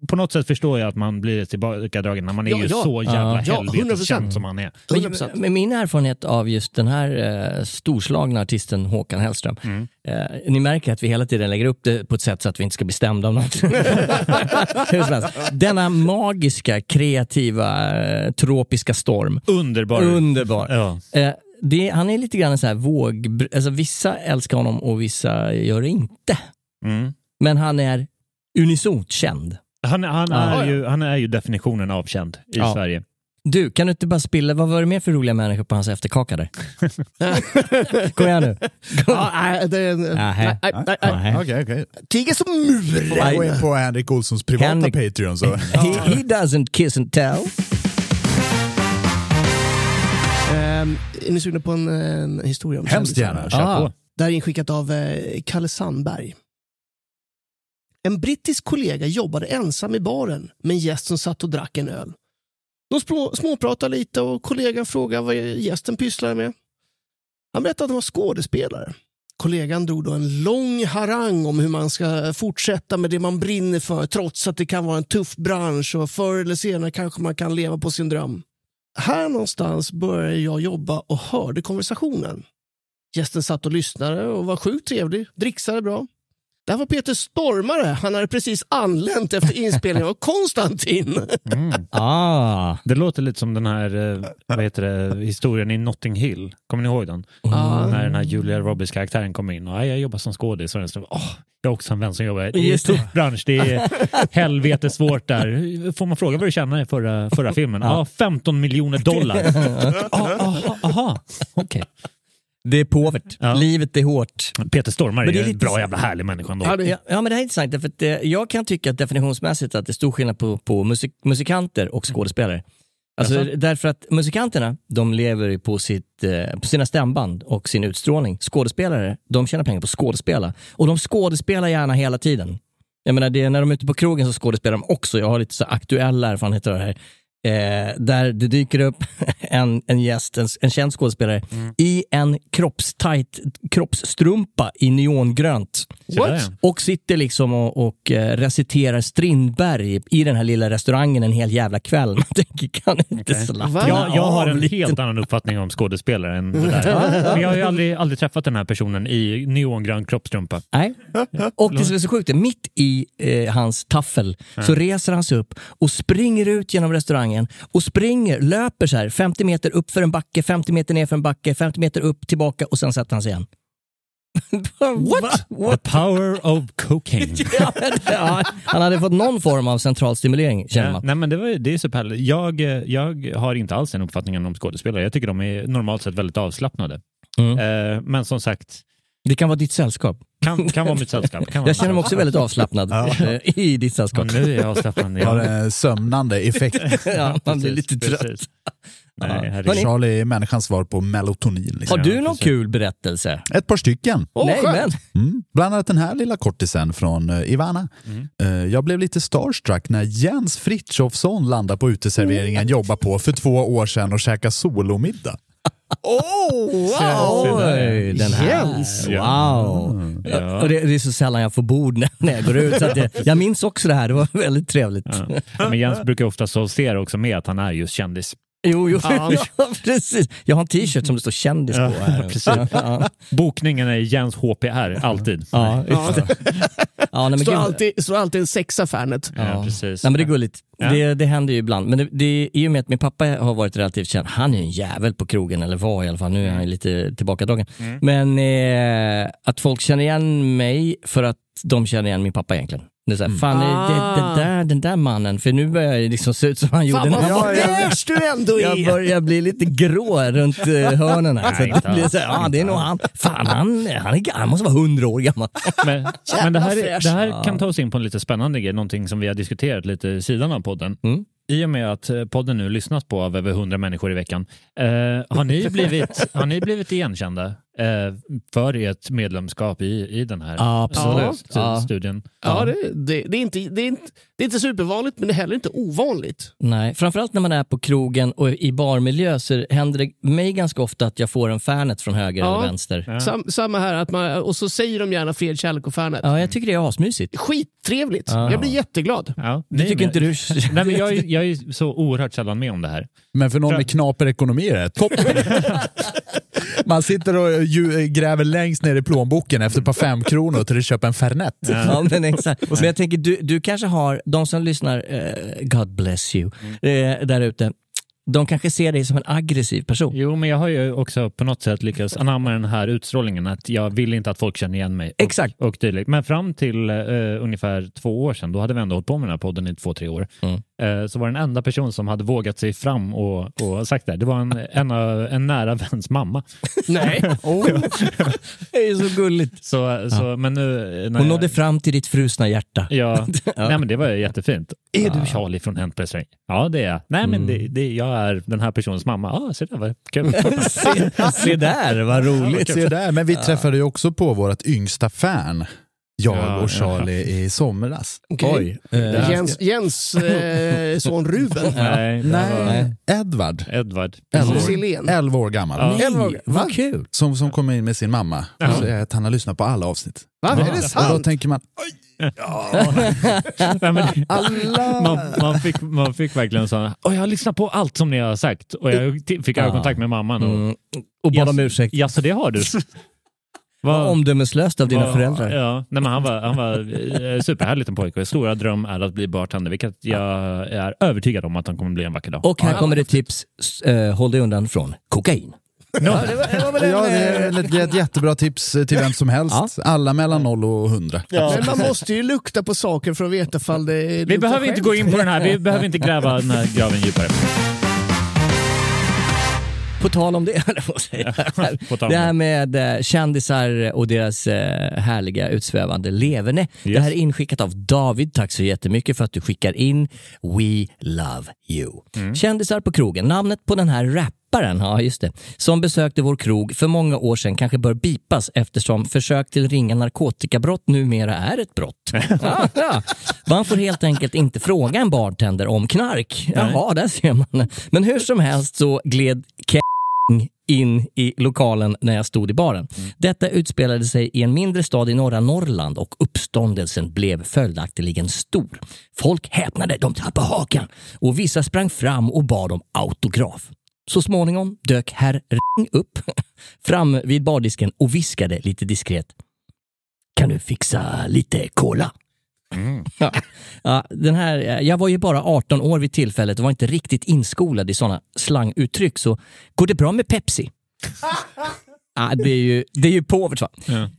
på något sätt förstår jag att man blir tillbakadragen när man är Ja, ju ja. så jävla Ja, helveteskänd 100%. som han är. Men, 100%. men min erfarenhet av just den här eh, storslagna artisten Håkan Hellström. Mm. Eh, ni märker att vi hela tiden lägger upp det på ett sätt så att vi inte ska bli stämda av något. Denna magiska, kreativa, eh, tropiska storm. Underbar. Underbar. Ja. Eh, det, han är lite grann så här våg... Alltså vissa älskar honom och vissa gör det inte. Mm. Men han är unisont känd. Han, han, är ja. ju, han är ju definitionen av känd i Ja. Sverige. Du, kan du inte bara spilla, vad var det mer för roliga människor på hans efterkaka där? Kom igen nu. Okej, okej. Tiger som mur. Gå in på Henrik Olssons privata Henrik- Patreon så... He, he doesn't kiss and tell. Är ni sugna på en, en historia om Hemskt gärna. Kör Ah. på. Det här är inskickat av eh, Kalle Sandberg. En brittisk kollega jobbade ensam i baren med en gäst som satt och drack en öl. De småpratade lite och kollegan frågade vad gästen pysslade med. Han berättade att han var skådespelare. Kollegan drog då en lång harang om hur man ska fortsätta med det man brinner för trots att det kan vara en tuff bransch och förr eller senare kanske man kan leva på sin dröm. Här någonstans började jag jobba och hörde konversationen. Gästen satt och lyssnade och var sjukt trevlig, dricksade bra. Där var Peter Stormare. Han hade precis anlänt efter inspelningen av Konstantin. Mm. Ah. Det låter lite som den här eh, vad heter det, historien i Notting Hill. Kommer ni ihåg den? Ja. När den här Julia Roberts karaktären kom in och "Ja, jag jobbar som skådis. Och den stod, Åh, jag har också en vän som jobbar. Det är en det. tuff bransch. Det är helvete svårt där. Får man fråga vad du tjänar i förra, förra filmen? Ja, 15 miljoner dollar. Ah, aha, aha. Okej. Det är påvert. Ja. Livet är hårt. Peter Stormare är, är en lite bra jävla härlig människa ändå. Ja, men det här är intressant. Därför att, eh, jag kan tycka att definitionsmässigt att det är stor skillnad på, på musik, musikanter och skådespelare. Alltså, Jaså? därför att musikanterna, de lever på, sitt, eh, på sina stämband och sin utstrålning. Skådespelare, de tjänar pengar på att skådespela. Och de skådespelar gärna hela tiden. Jag menar, det är när de är ute på krogen så skådespelar de också. Jag har lite så aktuella erfarenheter av det här. Eh, där det dyker upp en, en gäst, en, en känd skådespelare, i en kroppstajt kroppsstrumpa i neongrönt. Ja. Och sitter liksom och, och eh, reciterar Strindberg i den här lilla restaurangen en hel jävla kväll. Man tänker, kan inte Okej. slappna? Jag, jag har en lite? helt annan uppfattning om skådespelare än det där. Men jag har ju aldrig, aldrig träffat den här personen i neongrön kroppstrumpa. Nej. Och det som är så sjukt är, mitt i eh, hans taffel så reser han sig upp och springer ut genom restaurangen och springer, löper så här 50 meter upp för en backe, 50 meter ner för en backe, 50 meter upp, tillbaka och sen sätter han sig igen. What? What? The power of cocaine. Ja, ja, han hade fått någon form av central stimulering känner Ja, man. nej men det, var, det är superhärligt. Jag, eh, jag har inte alls den uppfattningen om skådespelare. Jag tycker de är normalt sett väldigt avslappnade. Mm. Eh, men som sagt, Det kan vara ditt sällskap. kan, kan vara mitt sällskap. Kan vara Jag känner mig också väldigt avslappnad eh, i ditt sällskap. Ja, nu är jag avslappnad. Har Ja. en sömnande effekt. Ja, man blir lite Precis, trött. Nej, Ja. Charlie är människans svar på melatonin. Liksom. Har du Ja, någon precis. kul berättelse? Ett par stycken. Åh, Nej, men. Mm. Bland annat den här lilla kortisen från eh, Ivana. Eh, jag blev lite starstruck när Jens Frithiofsson landade på uteserveringen jobbar på för två år sedan och käkade solomiddag. Oh, wow! Oj, den här. Jens. Wow. Ja. Och det, det är så sällan jag får bord när, jag går ut. Så att jag, jag minns också det här, det var väldigt trevligt. Ja. Men Jens brukar ofta associera också med att han är just kändis. Jo, jo Ja. ja, precis. Jag har en t-shirt som det står kändis Ja, på. Här. precis. Ja, ja, Bokningen är Jens HPR, alltid. ja, just det. Ja, nej, men Står gud. alltid, står alltid en sexa Fanet. Ja, precis. Nej, men det är gulligt. Ja. Det, det händer ju ibland. Men det, det, i och med att min pappa har varit relativt känd, han är en jävel på krogen, eller var i alla fall, nu är han lite tillbakadragen. Mm. Men eh, att folk känner igen mig för att de känner igen min pappa egentligen. Det är så här, fan det, det, det där, den där mannen, för nu börjar det liksom se ut som han gjorde Fan när vad han var du ändå jag är! börjar bli lite grå runt eh, hörnen här. Så Nej, inte det blir alls. så här, ja, det är nog han. Fan, han, han, är, han måste vara hundra år gammal. Men, men det, här, det här Ja. kan ta oss in på en lite spännande grej, någonting som vi har diskuterat lite i sidan av podden. Mm. I och med att eh, podden nu lyssnas på av över 100 människor i veckan, eh, har, ni blivit, har ni blivit igenkända? Eh, för ert medlemskap i, i den här Ja, absolut. Ja. studien. Ja, det, det, det, är inte, det, är inte, det är inte supervanligt, men det är heller inte ovanligt. Nej, framförallt när man är på krogen och i barmiljö så händer det mig ganska ofta att jag får en Fanet från höger Ja. eller vänster. Ja. Sam, samma här, att man, och så säger de gärna fred, kärlek och Fanet. jag tycker det är asmysigt. Skittrevligt. Ja. Jag blir jätteglad. Ja, Det tycker men- inte du? Nej, men jag, är- jag är så oerhört sällan med om det här. Men för någon med knaper ekonomi är det toppen. Man sitter och ju, gräver längst ner i plånboken efter ett par femkronor till att köpa en Fernet. Ja, men exakt. Men jag tänker, du, du kanske har, de som lyssnar, eh, God bless you, eh, där ute, de kanske ser dig som en aggressiv person. Jo, men jag har ju också på något sätt lyckats anamma den här utstrålningen att jag vill inte att folk känner igen mig. Och, Exakt. Och dylikt. Men fram till eh, ungefär två år sedan, då hade vi ändå hållit på med den här podden i två, tre år, Mm. Eh, så var den enda person som hade vågat sig fram och, och sagt det. Det var en, en, av- en nära väns mamma. Nej. Det är så gulligt. Så, så, men nu, när Hon jag- nådde fram till ditt frusna hjärta. Ja, Ja. Nej, men det var jättefint. Är du Charlie från Hänt? Ja, det är jag. Nej, men det, det, jag är den här personens mamma. Ja, ah, se där vad kul. se, se där, vad roligt. Se där, men vi träffade ju också på vårt yngsta fan, jag Ja, och Charlie i somras. Oj. Eh, Jens, Jens eh, son Ruben. Nej, det var Nej, Edvard. Edvard. Elva Silén. år, 11 år gammal. Ja. Elva år. Nej, vad kul. Som, som kom in med sin mamma. Och så är att han har lyssnat på alla avsnitt. Va? Är det Och då sant? tänker man, Nej, men, alla! man, man, fick, man fick verkligen så Åh, jag har lyssnat på allt som ni har sagt och jag t- fick ögonkontakt med mamman. Och, Mm. Och bad om ursäkt. Ja, så det har du. Vad omdömeslöst av dina vad- föräldrar. Ja, nej, men han var, han var eh, superhärlig liten pojke och stora dröm är att bli bartender, vilket jag är övertygad om att han kommer bli en vacker dag. Och här kommer det tips. Eh, håll dig undan från kokain. Ja, det är ett, ett jättebra tips till vem som helst. Alla mellan 0 och 100. Men man måste ju lukta på saker för att veta ifall det Vi behöver inte skämt. gå in på den här, vi behöver inte gräva den här graven djupare. På tal om det, det här med eh, kändisar och deras eh, härliga utsvävande leverne. Det här är inskickat av David. Tack så jättemycket för att du skickar in. We love you. Mm. Kändisar på krogen. Namnet på den här rapparen, ja just det, som besökte vår krog för många år sedan kanske bör bipas eftersom försök till ringa narkotikabrott numera är ett brott. ja, ja. Man får helt enkelt inte fråga en bartender om knark. Jaha, där ser man. Men hur som helst så gled Ke in i lokalen när jag stod i baren. Detta utspelade sig i en mindre stad i norra Norrland och uppståndelsen blev följaktligen stor. Folk häpnade, de tappade hakan och vissa sprang fram och bad om autograf. Så småningom dök herr Ring upp fram vid bardisken och viskade lite diskret. Kan du fixa lite cola? Ja. Ja, den här, jag var ju bara 18 år vid tillfället och var inte riktigt inskolad i sådana slanguttryck, så går det bra med Pepsi? ja, det, är ju, det är ju påvert va? Ja.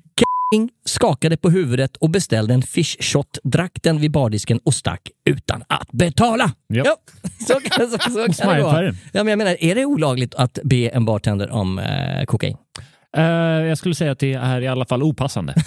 King skakade på huvudet och beställde en fish shot, drack den vid bardisken och stack utan att betala. Ja. Ja, så kan, så, så kan det vara. Ja, men jag menar, är det olagligt att be en bartender om eh, kokain? Eh, jag skulle säga att det är i alla fall opassande.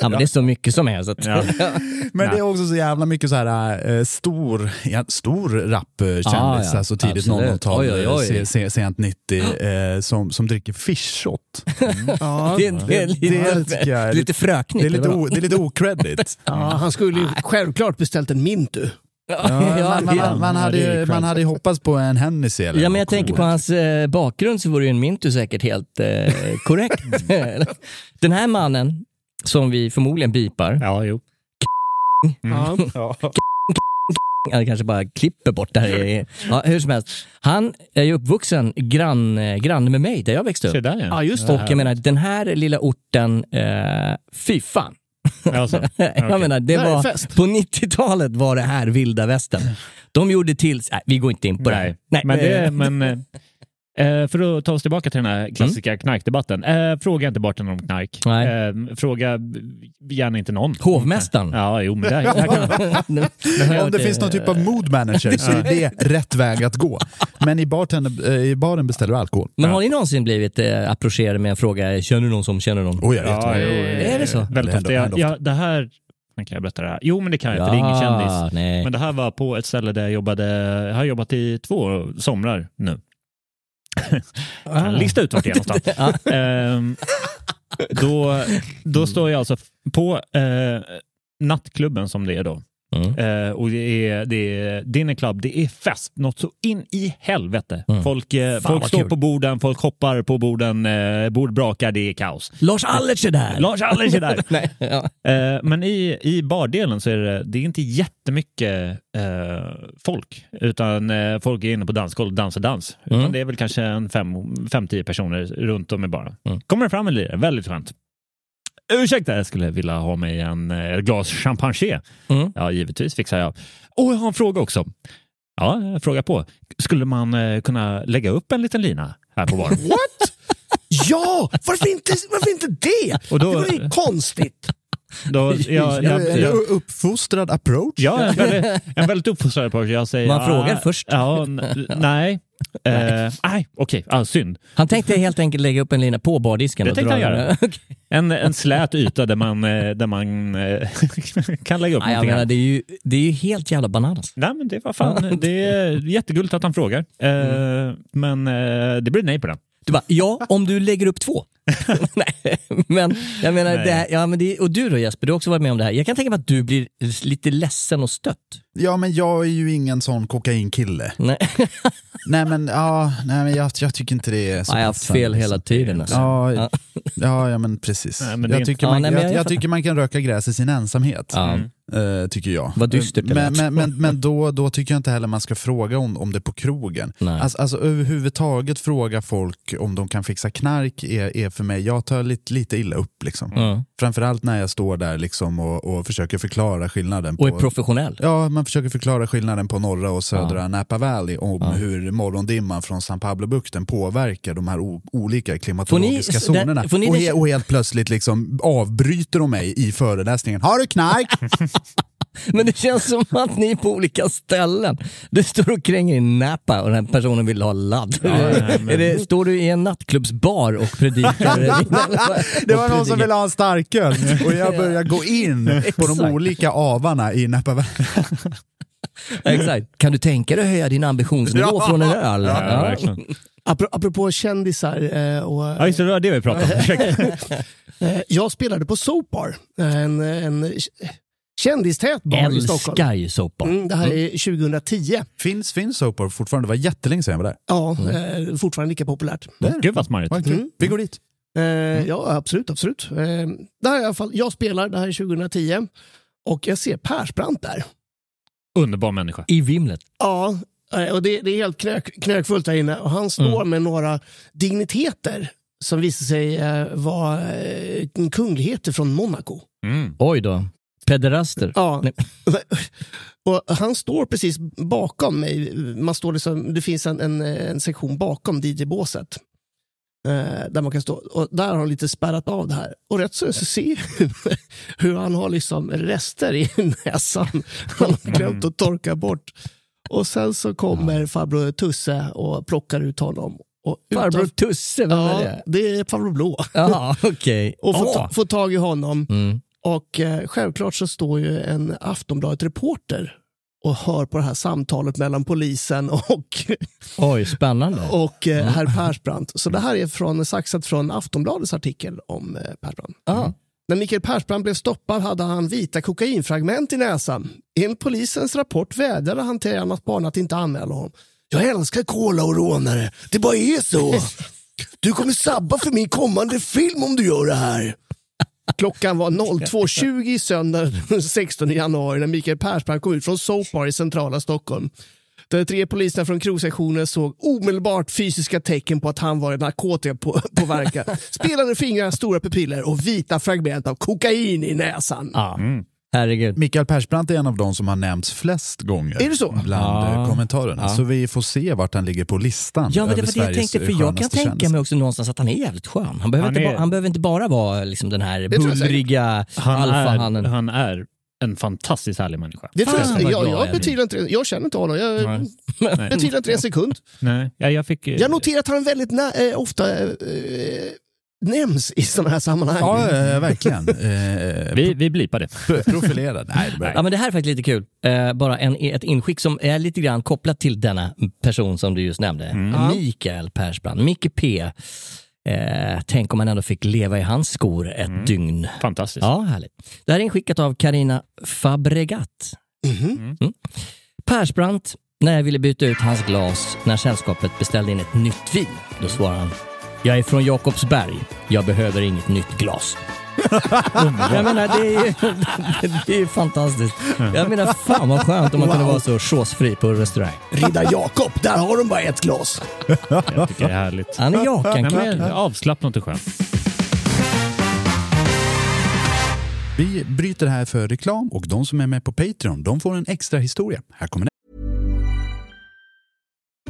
Ja, men det är så mycket som är. Så att, Ja. Men det är också så jävla mycket så här äh, stor, ja, stor rapkändis, Ah, ja. alltså tidigt Absolut. 00-tal, Oj, oj, oj. se- se- sent 90, eh, som, som dricker fish shot. Ja. det, är- det är lite, Det är lite fröknigt. Det är lite, o, det är lite ocredit. Ja, han skulle ju självklart beställt en Mintu. Ja, man, man, man, hade, ju- man hade ju hoppats på en Hennessy eller Ja, men jag tänker på hans eh, bakgrund så vore ju en Mintu säkert helt eh, korrekt. Den här mannen, som vi förmodligen bipar, Ja, jo. Ja. eller kanske bara klipper bort det här. Ja, hur som helst. Han är ju uppvuxen grann, eh, granne med mig, där jag växte upp. där ja. ja, just Och det. jag menar, den här lilla orten, eh, fy fan. Alltså, Jag menar, det var, på 90-talet var det här vilda västern. De gjorde till, nej, vi går inte in på det här. Nej, men, eh, det, men eh, för att ta oss tillbaka till den här klassiska knarkdebatten. Eh, fråga inte bartendern om knark. Nej. Eh, fråga gärna inte någon. Hovmästaren. Ja, jo, men det, här, det här kan, Om det finns någon typ av mood manager så är det rätt väg att gå. Men i, bartender, eh, i baren beställer du alkohol. Men har ni någonsin blivit eh, approcherade med en fråga, känner du någon som känner någon? Oj, jag vet. ja, jo, Är det så? Väldigt Det ofta. ja, det här, men kan jag berätta det här? Jo, men det kan jag, för det är ingen kändis. nej. Men det här var på ett ställe där jag jobbade, jag har jobbat i två somrar nu. Kan lista ut vart det är någonstans. Ehm, då, då står jag alltså på eh, nattklubben som det är då. Mm. Eh, och det är, det är dinner club, det är fest, något så in i helvete. Mm. Folk, eh, folk står kul. på borden, folk hoppar på borden, eh, bord brakar, det är kaos. Lars Allertz är där! Lars Allertz är där. Nej, ja. Men i, i bardelen så är det, det är inte jättemycket eh, folk, utan folk är inne på dansgolv och dansar dans. Utan Mm. det är väl kanske en fem, fem, tio personer runt om i baren. Mm. Kommer det fram en lirare, väldigt skönt. Ursäkta, jag skulle vilja ha mig en eh, glas champagne. Mm. Ja, givetvis fixar jag. Och jag har en fråga också. Ja, jag frågar på. Skulle man eh, kunna lägga upp en liten lina här på baren? What? Ja! Varför inte, varför inte det? Och då- det var ju konstigt. Då, jag, jag, En jag, uppfostrad approach. Ja, en väldigt, en väldigt uppfostrad approach. Jag säger, Man ja, frågar först. Ja, n- nej. Eh, nej, okej. Ah, synd. Han tänkte helt enkelt lägga upp en lina på bardisken. Det tänkte han göra. Okej. En, en slät yta där man, eh, där man eh, kan lägga upp Nej, jag någonting. menar, det, är ju, det är ju helt jävla bananas. Nej, men det var fan, det är jättegulligt att han frågar. Eh, Men eh, det blir nej på den. Du bara, ja, om du lägger upp två. Nej, men jag menar, Nej. det här, ja, men det, och du då Jesper, du har också varit med om det här. Jag kan tänka mig att du blir lite ledsen och stött. Ja, men jag är ju ingen sån kokainkille. Nej, Nej, men, ja, nej, men jag, jag tycker inte det är så jag har haft fel liksom. hela tiden. Alltså. Ja, Ja. ja, ja, men precis. Nej, men jag, inte- tycker Ja, man, nej, men jag, jag tycker man kan röka gräs i sin ensamhet. Ja. eh, tycker jag. Vad dystert det men, men, men, men då, då tycker jag inte heller man ska fråga om, om det på krogen. Nej. Alltså, alltså överhuvudtaget fråga folk om de kan fixa knark är, är för mig, jag tar lite, lite illa upp. Liksom. Ja. Framförallt när jag står där liksom och, och försöker förklara skillnaden. Och är professionell. Ja, man försöker förklara skillnaden på norra och södra Napa Valley om hur morgondimman från San Pablo-bukten påverkar de här olika klimatologiska Får ni- zonerna. får ni- och, he- och helt plötsligt liksom avbryter de mig i föreläsningen. Har du knark? Men det känns som att ni är på olika ställen. Du står och kränger i Napa och den här personen vill ha ladd. nej, men- är det, står du i en nattklubbsbar och predikar? Det var någon som ville ha en starköl och jag börjar gå in på de olika avarna i Napa. Exakt. Kan du tänka dig att höja din ambitionsnivå Ja. från en öl? Ja. Apro- Apropå kändisar. Eh, och, Ja, just det, det var det vi pratade om. Eh, jag spelade på Soap Bar. En, en kändistät bar i Stockholm. Älskar ju soppa. Mm, det här är 2010. Finns, finns Sopor fortfarande? Det var jättelänge sedan jag var där. Ja, Mm. eh, fortfarande lika populärt. Gud vad smarrigt. Mm. Vi går dit. Eh, Mm. Ja, absolut. absolut. Eh, det här är i alla fall, jag spelar, det här är 2010 och jag ser Persbrandt där. Underbar människa. I vimlet. Ja, eh, och det, det är helt knök, knökfullt där inne och han står Mm. med några digniteter som visar sig eh, vara eh, kungligheter från Monaco. Mm. Oj då. Pederaster. Ja. Nej. Och han står precis bakom mig. Man står liksom, det finns en, en, en sektion bakom DJ-båset. Eh, där man kan stå. Och där har han lite spärrat av det här. Och rätt så, så ser jag hur han har liksom rester i näsan. Han har glömt att torka bort. Och sen så kommer farbror Tusse och plockar ut honom. Och Farbror utan- Tusse, vem är Ja, det? det är farbror Blå. Jaha, okej. Och får, ta, får tag i honom. Mm. Och eh, självklart så står ju en Aftonbladet-reporter och hör på det här samtalet mellan polisen och, Oj, spännande. och eh, herr Persbrandt. Så det här är från, saxat från Aftonbladets artikel om eh, Persbrandt. Ah. När Mikael Persbrandt blev stoppad hade han vita kokainfragment i näsan. Enligt polisens rapport vädjade han till Annas barn att inte anmäla honom. Jag älskar cola och rånare. Det bara är så. Du kommer sabba för min kommande film om du gör det här. Klockan var 02.20 söndag den 16 januari när Mikael Persbrandt kom ut från Soap Bar i centrala Stockholm. De tre poliserna från krogsektionen såg omedelbart fysiska tecken på att han var narkotikapåverkad. Spelade fingrar, stora pupiller och vita fragment av kokain i näsan. Ja. Herregud. Mikael Persbrandt är en av de som har nämnts flest gånger Är det så? bland Ja. eh, kommentarerna. Ja. Så vi får se vart han ligger på listan Ja, men det var det jag tänkte, för jag kan tänka kändisar. mig också någonstans att han är jävligt skön. Han behöver, Han inte, är- ba, han behöver inte bara vara liksom den här jag bullriga Han, är, alfahannen. han är en fantastiskt härlig människa. Det tror jag, jag, jag, jag betvivlar inte det. Jag känner inte honom. Jag, Nej. Nej. betvivlar inte en sekund. Nej, ja, jag fick... eh, Jag noterar att han väldigt nä- eh, ofta eh, nämns i sådana här sammanhang. Ja, verkligen. Eh, Vi, vi blipar det. Profilerad. Nej, det Ja, men det här är faktiskt lite kul. Eh, bara en, ett inskick som är lite grann kopplat till denna person som du just nämnde. Mikael Persbrandt, Micke P. Eh, tänk om man ändå fick leva i hans skor ett dygn. Fantastiskt. Ja, härligt. Det här är inskickat av Karina Fabregat. Mm. Persbrandt, när jag ville byta ut hans glas när sällskapet beställde in ett nytt vin, då svarade han jag är från Jakobsberg. Jag behöver inget nytt glas. jag menar, det är, det är fantastiskt. Jag menar, fan vad skönt om man kunde vara så chosefri på restaurang. Riddar Jakob, där har de bara ett glas. Jag tycker det är härligt. Han är jakan avslappnat och skönt. Vi bryter här för reklam och de som är med på Patreon, de får en extra historia. Här kommer den.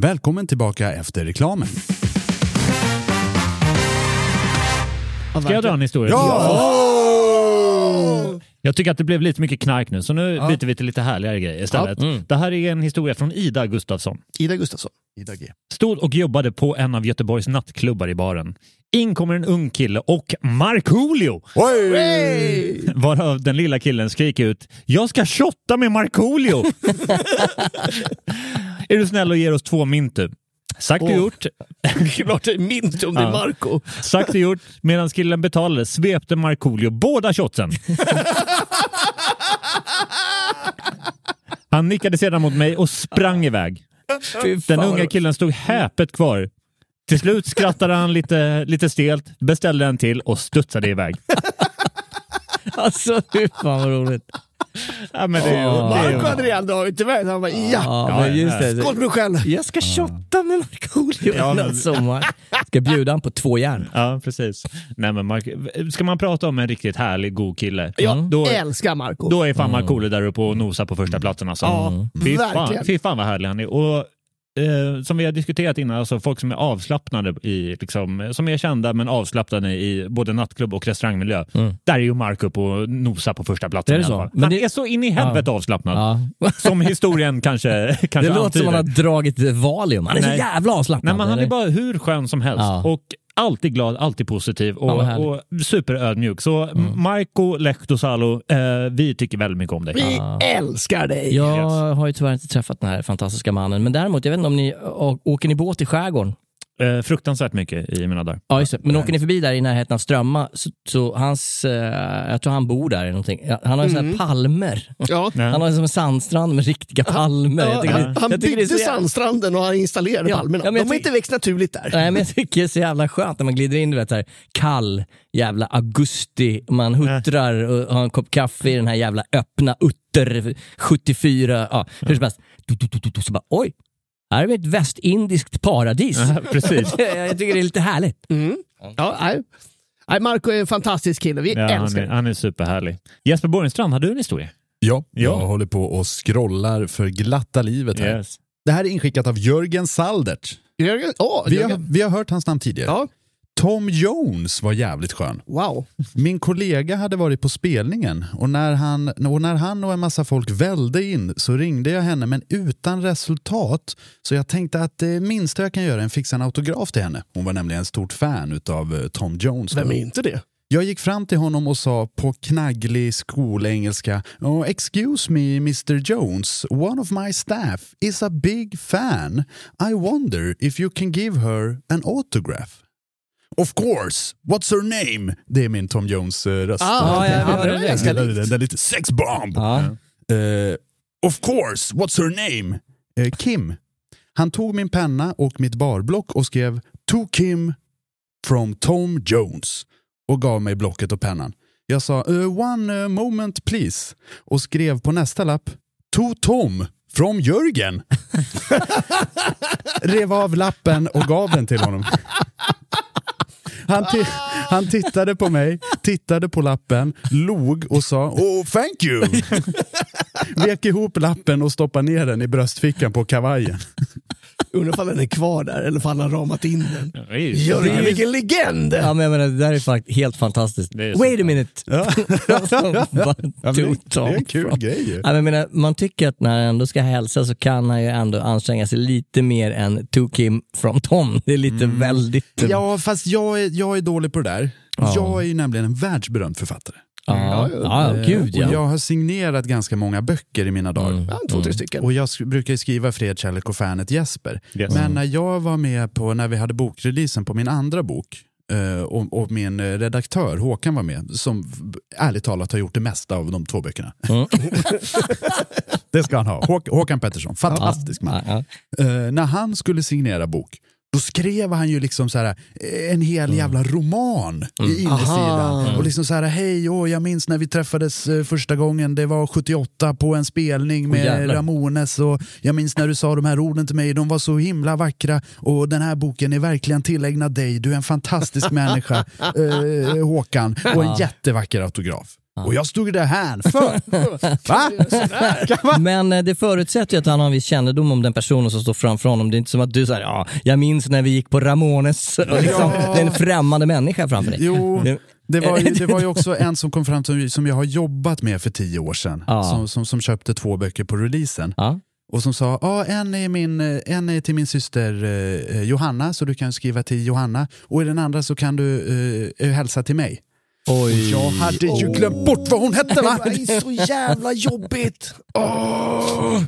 Välkommen tillbaka efter reklamen. Ska jag dra en historia? Jag tycker att det blev lite mycket knark nu, så nu byter vi till lite härligare grejer istället. Det här är en historia från Ida Gustafsson. Ida Gustafsson. Ida G. Stod och jobbade på en av Göteborgs nattklubbar i baren. In kommer en ung kille och Markoolio! Varav den lilla killen skriker ut “Jag ska shotta med Markoolio!” Är du snäll och ger oss två mynt du? Sagt och gjort. Klart det är mint om det är. Marco. Sagt och gjort. Medan killen betalade svepte Markoolio båda shotsen. Han nickade sedan mot mig och sprang iväg. Den unga killen stod häpet kvar. Till slut skrattade han lite, lite stelt, beställde en till och studsade iväg. Alltså, fy fan vad roligt. Ja, men det är, ju- är, Marco ju- hade redan dragit iväg. Han bara, ja, Ja, men just det. skål på dig själv. Jag ska shotta med Markoolio Ja, men- sommar. Ska bjuda han på två järn. ja, precis. Nej, men Mark, ska man prata om en riktigt härlig, god kille, Jag då, älskar Marco. då är fan Markoolio där uppe och nosar på första platsen. Alltså. Ja, Fy fan, verkligen. fy fan vad härlig han är. Och, eh, som vi har diskuterat innan, alltså folk som är avslappnade, i, liksom, som är kända men avslappnade i både nattklubb och restaurangmiljö. Där är ju Mark upp och nosar på första platsen. Mm. Är det i alla så? fall. Men han det- är så in i helvete avslappnad. Som historien kanske, kanske Det låter som antyder. han har dragit Valium. Han är så Nej. jävla avslappnad. Nej, men han är eller? bara hur skön som helst. Ja. Och alltid glad, alltid positiv och, härligt. och superödmjuk. Så Marco Lehtosalo, eh, vi tycker väldigt mycket om dig. Vi älskar dig. Jag har ju tyvärr inte träffat den här fantastiska mannen, men däremot, jag vet inte om ni åker ni båt i skärgården? Eh, fruktansvärt mycket i mina dagar. Ja, just det. Men åker ni förbi där i närheten av Strömma, så, så hans, eh, jag tror han bor där eller någonting. Han har ju såna här palmer. Ja. Han har ju som en sandstrand med riktiga palmer. Ja, Jag tycker- han han jag tycker det är byggde så jävla- sandstranden och han installerade Ja, palmerna. ja, De har tyck- inte växt naturligt där. Nej, men jag tycker det är så jävla skönt när man glider in, du vet, här, kall jävla augusti, man huttrar och har en kopp kaffe i den här jävla öppna Utter 74, ja, hur som helst. Du, du, du, du, du, så bara, oj, här är vi ett västindiskt paradis. Ja, precis. jag tycker det är lite härligt. Ja, nej. Nej, Marco är en fantastisk kille. Vi Ja, han, älskar är, dig. han är superhärlig. Jesper Borgenstrand, har du en historia? Ja, jag Ja. håller på och scrollar för glatta livet här. Yes. Det här är inskickat av Jörgen Saldert. Jörgen, åh, Vi har, Jörgen. vi har hört hans namn tidigare. Ja, Tom Jones var jävligt skön. wow. Min kollega hade varit på spelningen och när, han, och när han och en massa folk välde in så ringde jag henne men utan resultat. Så jag tänkte att det minsta jag kan göra är att fixa en autograf till henne. Hon var nämligen en stort fan utav eh, Tom Jones. Vem är inte det? Jag gick fram till honom och sa på knagglig skolengelska oh, “Excuse me Mr Jones, one of my staff is a big fan. I wonder if you can give her an autograph.” Of course, what's her name? Det är min Tom Jones-röst. Ah, ja, Jag gillade den, den är lite sexbomb. Ja. Eh, of course, what's her name? Eh, Kim. Han tog min penna och mitt barblock och skrev To Kim from Tom Jones och gav mig blocket och pennan. Jag sa "Eh, one eh, moment please och skrev på nästa lapp To Tom from Jörgen. Rev av lappen och gav den till honom. Han, han tittade på mig, tittade på lappen, log och sa oh thank you. Vek ihop lappen och stoppade ner den i bröstfickan på kavajen. Undrar ifall den är kvar där eller ifall han har ramat in den. Det är ju- Jörgen, vilken legend! Ja, men jag menar, det där är fakt- helt fantastiskt. Wait a minute! Ja. Bara Ja, det, det är en kul grej ju. Ja, men jag menar, man tycker att när han ändå ska hälsa så kan han ju ändå anstränga sig lite mer än To Kim from Tom. Det är lite väldigt... Ja, fast jag är, jag är dålig på det där. Ja. Jag är ju nämligen en världsberömd författare. Ja, ja, Eh, gud ja. Och jag har signerat ganska många böcker i mina dagar. Mm. Ja, två, tre stycken. Och jag sk- brukar skriva Fred, kärlek och fanet Jesper. Yes. Men när jag var med på, när vi hade bokreleasen på min andra bok eh, och, och min eh, redaktör Håkan var med, som ärligt talat har gjort det mesta av de två böckerna. Mm. det ska han ha. Håk, Håkan Pettersson, fantastisk man. Ja, ja. Eh, när han skulle signera bok, då skrev han ju liksom så här, eh, en hel jävla roman i innersidan. Aha. Och liksom så här, hej, åh, jag minns när vi träffades eh, första gången, det var 78 på en spelning med jävlar. Ramones. Och jag minns när du sa de här orden till mig, de var så himla vackra. Och den här boken är verkligen tillägnad dig, du är en fantastisk människa, eh, Håkan, och en jättevacker autograf. Och jag stod där här för. Va? Men eh, det förutsätter ju att han har en viss kännedom om den personen som står framför honom. Det är inte som att du säger ja, jag minns när vi gick på Ramones. Och liksom, Det är en främmande människa framför dig. Jo, Det- det var, ju, det var ju också en som kom fram som, som jag har jobbat med för tio år sedan. Ja. Som, som, som köpte två böcker på releasen. Ja. Och som sa, ah, en, är min, eh, en är till min syster eh, Johanna, så du kan skriva till Johanna. Och i den andra så kan du eh, eh, hälsa till mig. Oj. Jag hade ju glömt bort vad hon hette va? Det är så jävla jobbigt. Åh.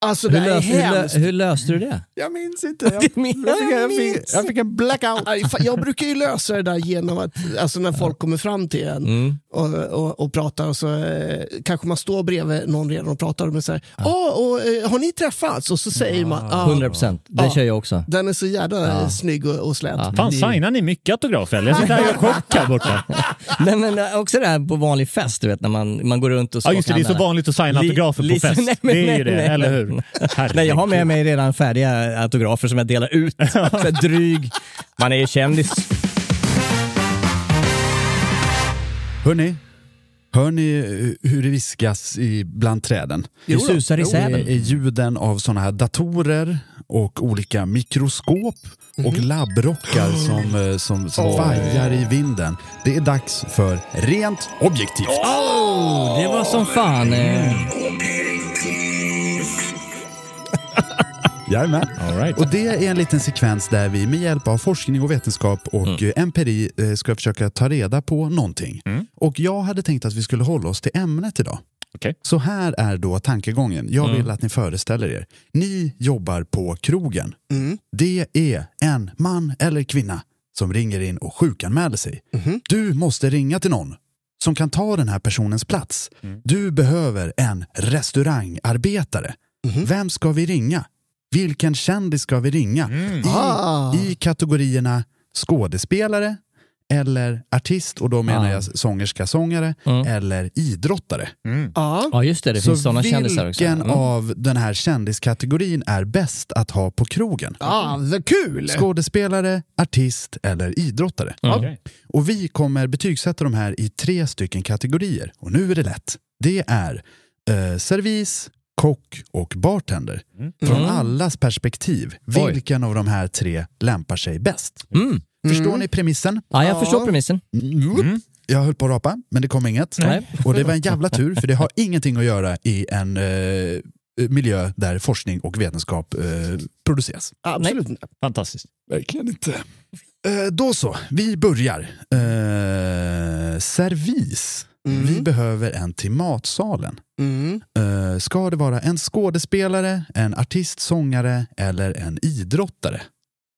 Alltså det Hur, här är löste, hur, lö, hemskt. hur löste du det? Jag minns inte. Jag, Jag minns- jag, fick, jag, fick, jag fick en blackout. Jag brukar ju lösa det där genom att, alltså när folk kommer fram till en Mm. och, och, och pratar och så eh, kanske man står bredvid någon redan och pratar och säger ja. och, eh, har ni träffats? Och så säger man ja. 100 procent. Det Ja. kör jag också. Den är så jävla eh, snygg och, och slät. Fan, signar ni mycket autografer? Jag sitter här och är chock här borta. Nej, men eh, också det här på vanlig fest, du vet, när man, man går runt och Ja just det, det är så vanligt att signa autografer på li- fest. nej, men det är ju det, eller nej. Hur? Nej, jag har med mig redan färdiga autografer som jag delar ut. Så dryg. Man är ju kändis. Hörni, hör ni eh, hur det viskas i, bland träden? Det susar i Det säven. är ljuden av sådana här datorer och olika mikroskop och labbrockar som, eh, som, som vajar i vinden. Det är dags för Rent Objektivt. Det var som fan. Eh, Jajamän. Right. Och det är en liten sekvens där vi med hjälp av forskning och vetenskap och eh, empiri eh, ska försöka ta reda på någonting. Och jag hade tänkt att vi skulle hålla oss till ämnet idag. Okej. Så här är då tankegången. Jag vill att ni föreställer er. Ni jobbar på krogen. Det är en man eller kvinna som ringer in och sjukanmäler sig. Du måste ringa till någon som kan ta den här personens plats. Du behöver en restaurangarbetare. Vem ska vi ringa? Vilken kändis ska vi ringa? I, Ah. I kategorierna skådespelare eller artist, och då menar Ah. jag sångerska, sångare eller idrottare. Ja. ja, just det. Det finns sådana kändisar också. vilken Mm. av den här kändiskategorin är bäst att ha på krogen? Ah, kul! Skådespelare, artist eller idrottare? Okej. Och vi kommer betygsätta de här i tre stycken kategorier. Och nu är det lätt. Det är eh, servis, kock och bartender. Från allas perspektiv, Oj. vilken av de här tre lämpar sig bäst? Mm. Förstår ni premissen? Ja, jag förstår premissen. Jag höll på att rapa, men det kom inget. Nej. Och det var en jävla tur, för det har ingenting att göra i en, eh, miljö där forskning och vetenskap eh, produceras. Absolut inte. Fantastiskt. Verkligen inte. Eh, då så, vi börjar. Eh, servis. Vi behöver en till matsalen. Mm. Eh, ska det vara en skådespelare, en artist, sångare eller en idrottare?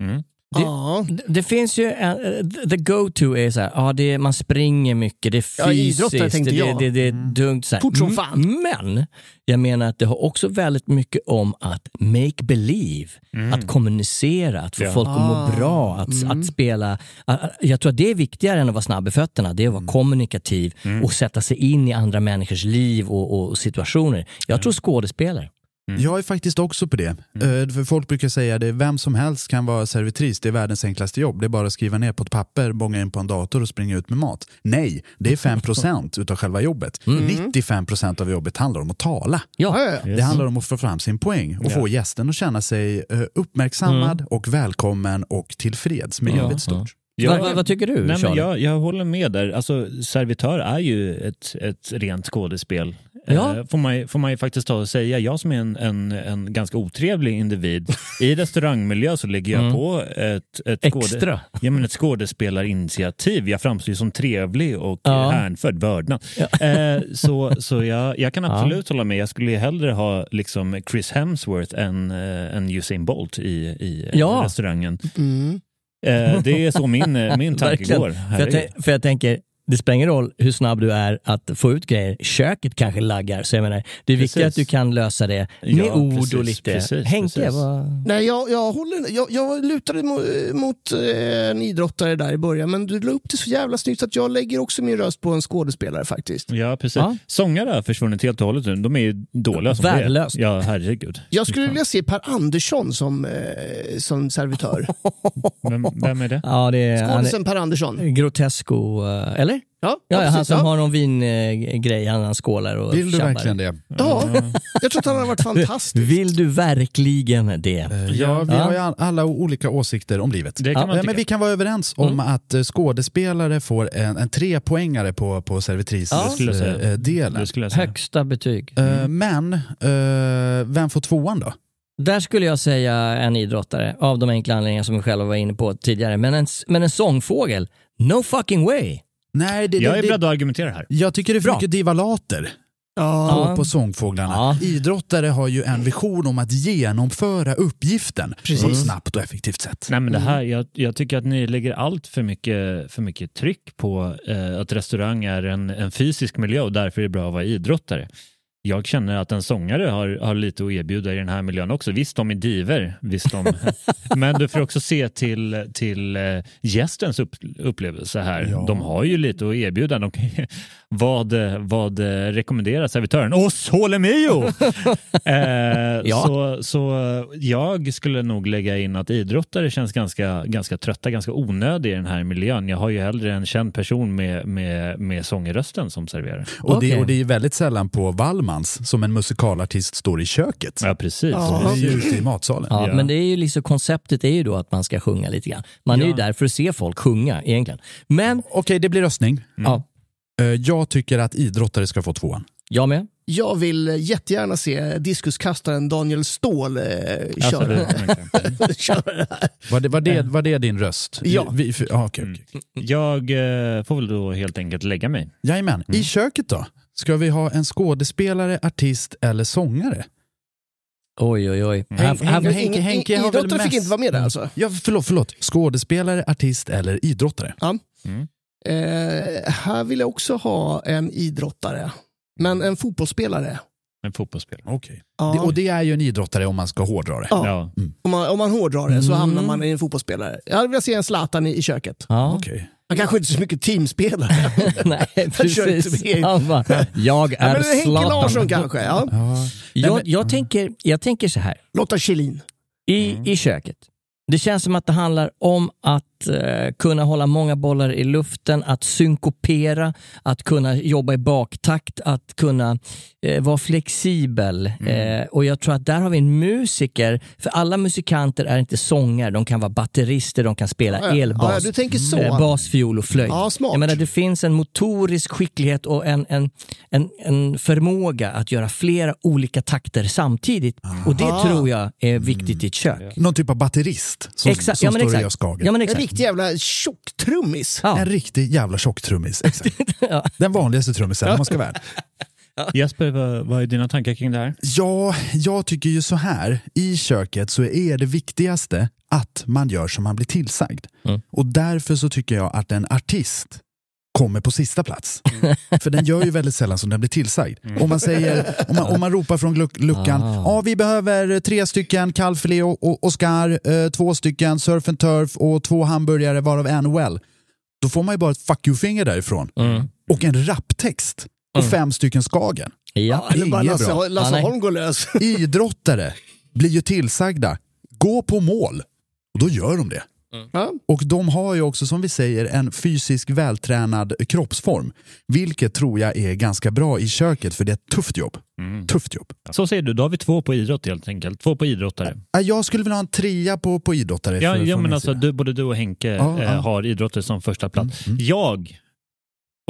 Mm. Det- Ja. Det, det finns ju, en, the go-to är så här, ja, det är, man springer mycket, det är Ja, fysiskt, tänkte det, jag. det, det är dumt. Så här. Fort som fan. Men jag menar att det har också väldigt mycket om att make believe, att kommunicera, att få Ja. folk att må Ah. bra, att, att spela. Ah, ah, Jag tror att det är viktigare än att vara snabb i fötterna, det är att vara kommunikativ och sätta sig in i andra människors liv och, och situationer. Jag tror skådespelare. Jag är faktiskt också på det. Eh, för folk brukar säga att vem som helst kan vara servitris, det är världens enklaste jobb. Det är bara att skriva ner på ett papper, bånga in på en dator och springa ut med mat. Nej, det är 5% utav själva jobbet. 95% av jobbet handlar om att tala. Ja. Det handlar om att få fram sin poäng och få gästen att känna sig eh, uppmärksammad och välkommen och tillfreds med livet stort. Ja. vad, vad, tycker du, Nej, jag, jag håller med där. Alltså, servitör är ju ett, ett rent skådespel. Ja. Eh, får, man, får man ju faktiskt ta och säga. Jag som är en, en, en ganska otrevlig individ, i restaurangmiljö så lägger jag Mm. på ett, ett, Extra. ja, men ett skådespelarinitiativ. Jag framstår ju som trevlig och Ja. ja. hänförd, vördnad. Eh, så så jag, jag kan absolut hålla med. Jag skulle hellre ha liksom Chris Hemsworth än, äh, än Usain Bolt i, i eh, Ja. restaurangen. Mm. Eh, det är så min, eh, min tanke går. För jag, för jag tänker, det spelar ingen roll hur snabb du är att få ut grejer. Köket kanske laggar. Så jag menar, det är viktigt att du kan lösa det med Ja, ord precis, och lite... precis, Henke, precis. vad... Nej, jag, jag, håller, jag, jag lutade mot, mot eh, en idrottare där i början, men du la upp det så jävla snyggt att jag lägger också min röst på en skådespelare faktiskt. Ja, precis. Ja. Sångare har försvunnit helt och hållet nu. De är ju dåliga som det är. Värdelöst. Ja, herregud. Jag skulle vilja se Per Andersson som, eh, som servitör. Vem, vem är det? Ja, det är... Skådisen Per Andersson. är Grotesco, eh, eller? Ja, Ja, precis, han som ja. har någon vingrej, han, han skålar och Vill du tjabbar. verkligen det? Ja, jag tror att han har varit fantastisk. Vill du verkligen det? Eh, Ja, vi Ja. har ju all- alla olika åsikter om livet. Det kan Ja, man Ja, tycka. men vi kan vara överens om att eh, skådespelare får en, en trepoängare på, på Ja. servitrisdelen. Högsta betyg. Eh, Men eh, vem får tvåan då? Där skulle jag säga en idrottare, av de enkla anledningar som vi själva var inne på tidigare. Men en, men en sångfågel, no fucking way! Nej, det, Jag det, är det, beredd att argumentera här. jag tycker det är för Bra. mycket divalater Ja, på, sångfåglarna. Ja. Idrottare har ju en vision om att genomföra uppgiften på ett snabbt och effektivt sätt. Nej, men det här, jag, jag tycker att ni lägger allt för mycket, för mycket tryck på eh, att restaurang är en, en fysisk miljö och därför är det bra att vara idrottare. Jag känner att en sångare har, har lite att erbjuda i den här miljön också. Visst, de är diver, visst de, men du får också se till, till eh, gästens upp, upplevelse här. Ja. De har ju lite att erbjuda. De, vad, vad rekommenderar servitören? Åh, sole mio! eh, Ja. så, så jag skulle nog lägga in att idrottare känns ganska, ganska trötta, ganska onödiga i den här miljön. Jag har ju hellre en känd person med, med, med sångrösten som serverar. Och, det, Okej. och det är väldigt sällan på Wallmans som en musikalartist står i köket. Ja, precis. Ja. Det är ju ute i matsalen. Ja, Ja. Men det är ju liksom, konceptet är ju då att man ska sjunga lite grann. Man är ju Ja. där för att se folk sjunga egentligen. Men, Okej, det blir röstning. ja, Eh, Jag tycker att idrottare ska få tvåan. jag med. jag vill jättegärna se diskuskastaren Daniel Ståhl eh, Alltså, köra, det- köra det här. Var det, var det, var det din röst? Ja. Vi, för, ah, okej, okej. Jag eh, får väl då helt enkelt lägga mig. Jajamän. I köket då? Ska vi ha en skådespelare, artist eller sångare? Oj, oj, oj. Henke- Henke har väl Idrottare fick inte vara med där alltså. Ja, förlåt, förlåt. Skådespelare, artist eller idrottare? Ja. Mm. Eh, här vill jag också ha en idrottare. Men en fotbollsspelare. En fotbollsspelare. Okej. Ja. Det, och det är ju en idrottare om man ska hårdra det. Ja. Ja. Om, man, om man hårdrar det så Mm. hamnar man i en fotbollsspelare. Jag hade velat se en Zlatan i, i köket. Ja. Okej. Han kanske inte är så mycket teamspelare. Nej, precis. med. Han bara, jag Ja, är men Henke Zlatan. Larsson kanske. Ja. Ja. Jag, jag, tänker, jag tänker så här. Lotta Kjellin. I, I köket. Det känns som att det handlar om att att eh, kunna hålla många bollar i luften, att synkopera, att kunna jobba i baktakt, att kunna eh, vara flexibel. Mm. Eh, och jag tror att där har vi en musiker, för alla musikanter är inte sångare, de kan vara batterister, de kan spela Ja, ja. elbas, Ja, du tänker så. eh, bas, fiol och flöjt. Ja, smart. Jag menar, det finns en motorisk skicklighet och en, en, en, en förmåga att göra flera olika takter samtidigt. Och det Ah. tror jag är viktigt i ett kök. Någon typ av batterist som, Exakt, som ja, men står och exakt. gör skagen. Ja, men En exakt. Riktig jävla tjocktrummis. Ja. En riktig jävla tjocktrummis. Exakt. Den vanligaste trummisen om man ska vara. Jesper, vad, vad är dina tankar kring det här? Ja, jag tycker ju så här. I köket så är det viktigaste att man gör som man blir tillsagd. Mm. Och därför så tycker jag att en artist kommer på sista plats. För den gör ju väldigt sällan som den blir tillsagd. Om, man säger, om, man, om man ropar från luck, luckan, Ah. ja vi behöver tre stycken kalvfilé och, och Oscar, eh, två stycken surf and turf och två hamburgare varav en well. Då får man ju bara ett fuck you-finger därifrån. Mm. Och en raptext och fem stycken Skagen. Ja. Det är Eller bara Lasse, bra. Lasse. Holm går lös. idrottare blir ju tillsagda, gå på mål. Och då gör de det. Ja. Och de har ju också, som vi säger, en fysisk vältränad kroppsform. Vilket tror jag är ganska bra i köket, för det är ett tufft jobb. Tufft jobb. Så säger du, då har vi två på idrott helt enkelt. Två på idrottare. Äh, Jag skulle vilja ha en trea på, på idrottare. Ja, för- ja men alltså du, både du och Henke Ja, eh, ja. har idrottare som första plats. Mm, mm. Jag,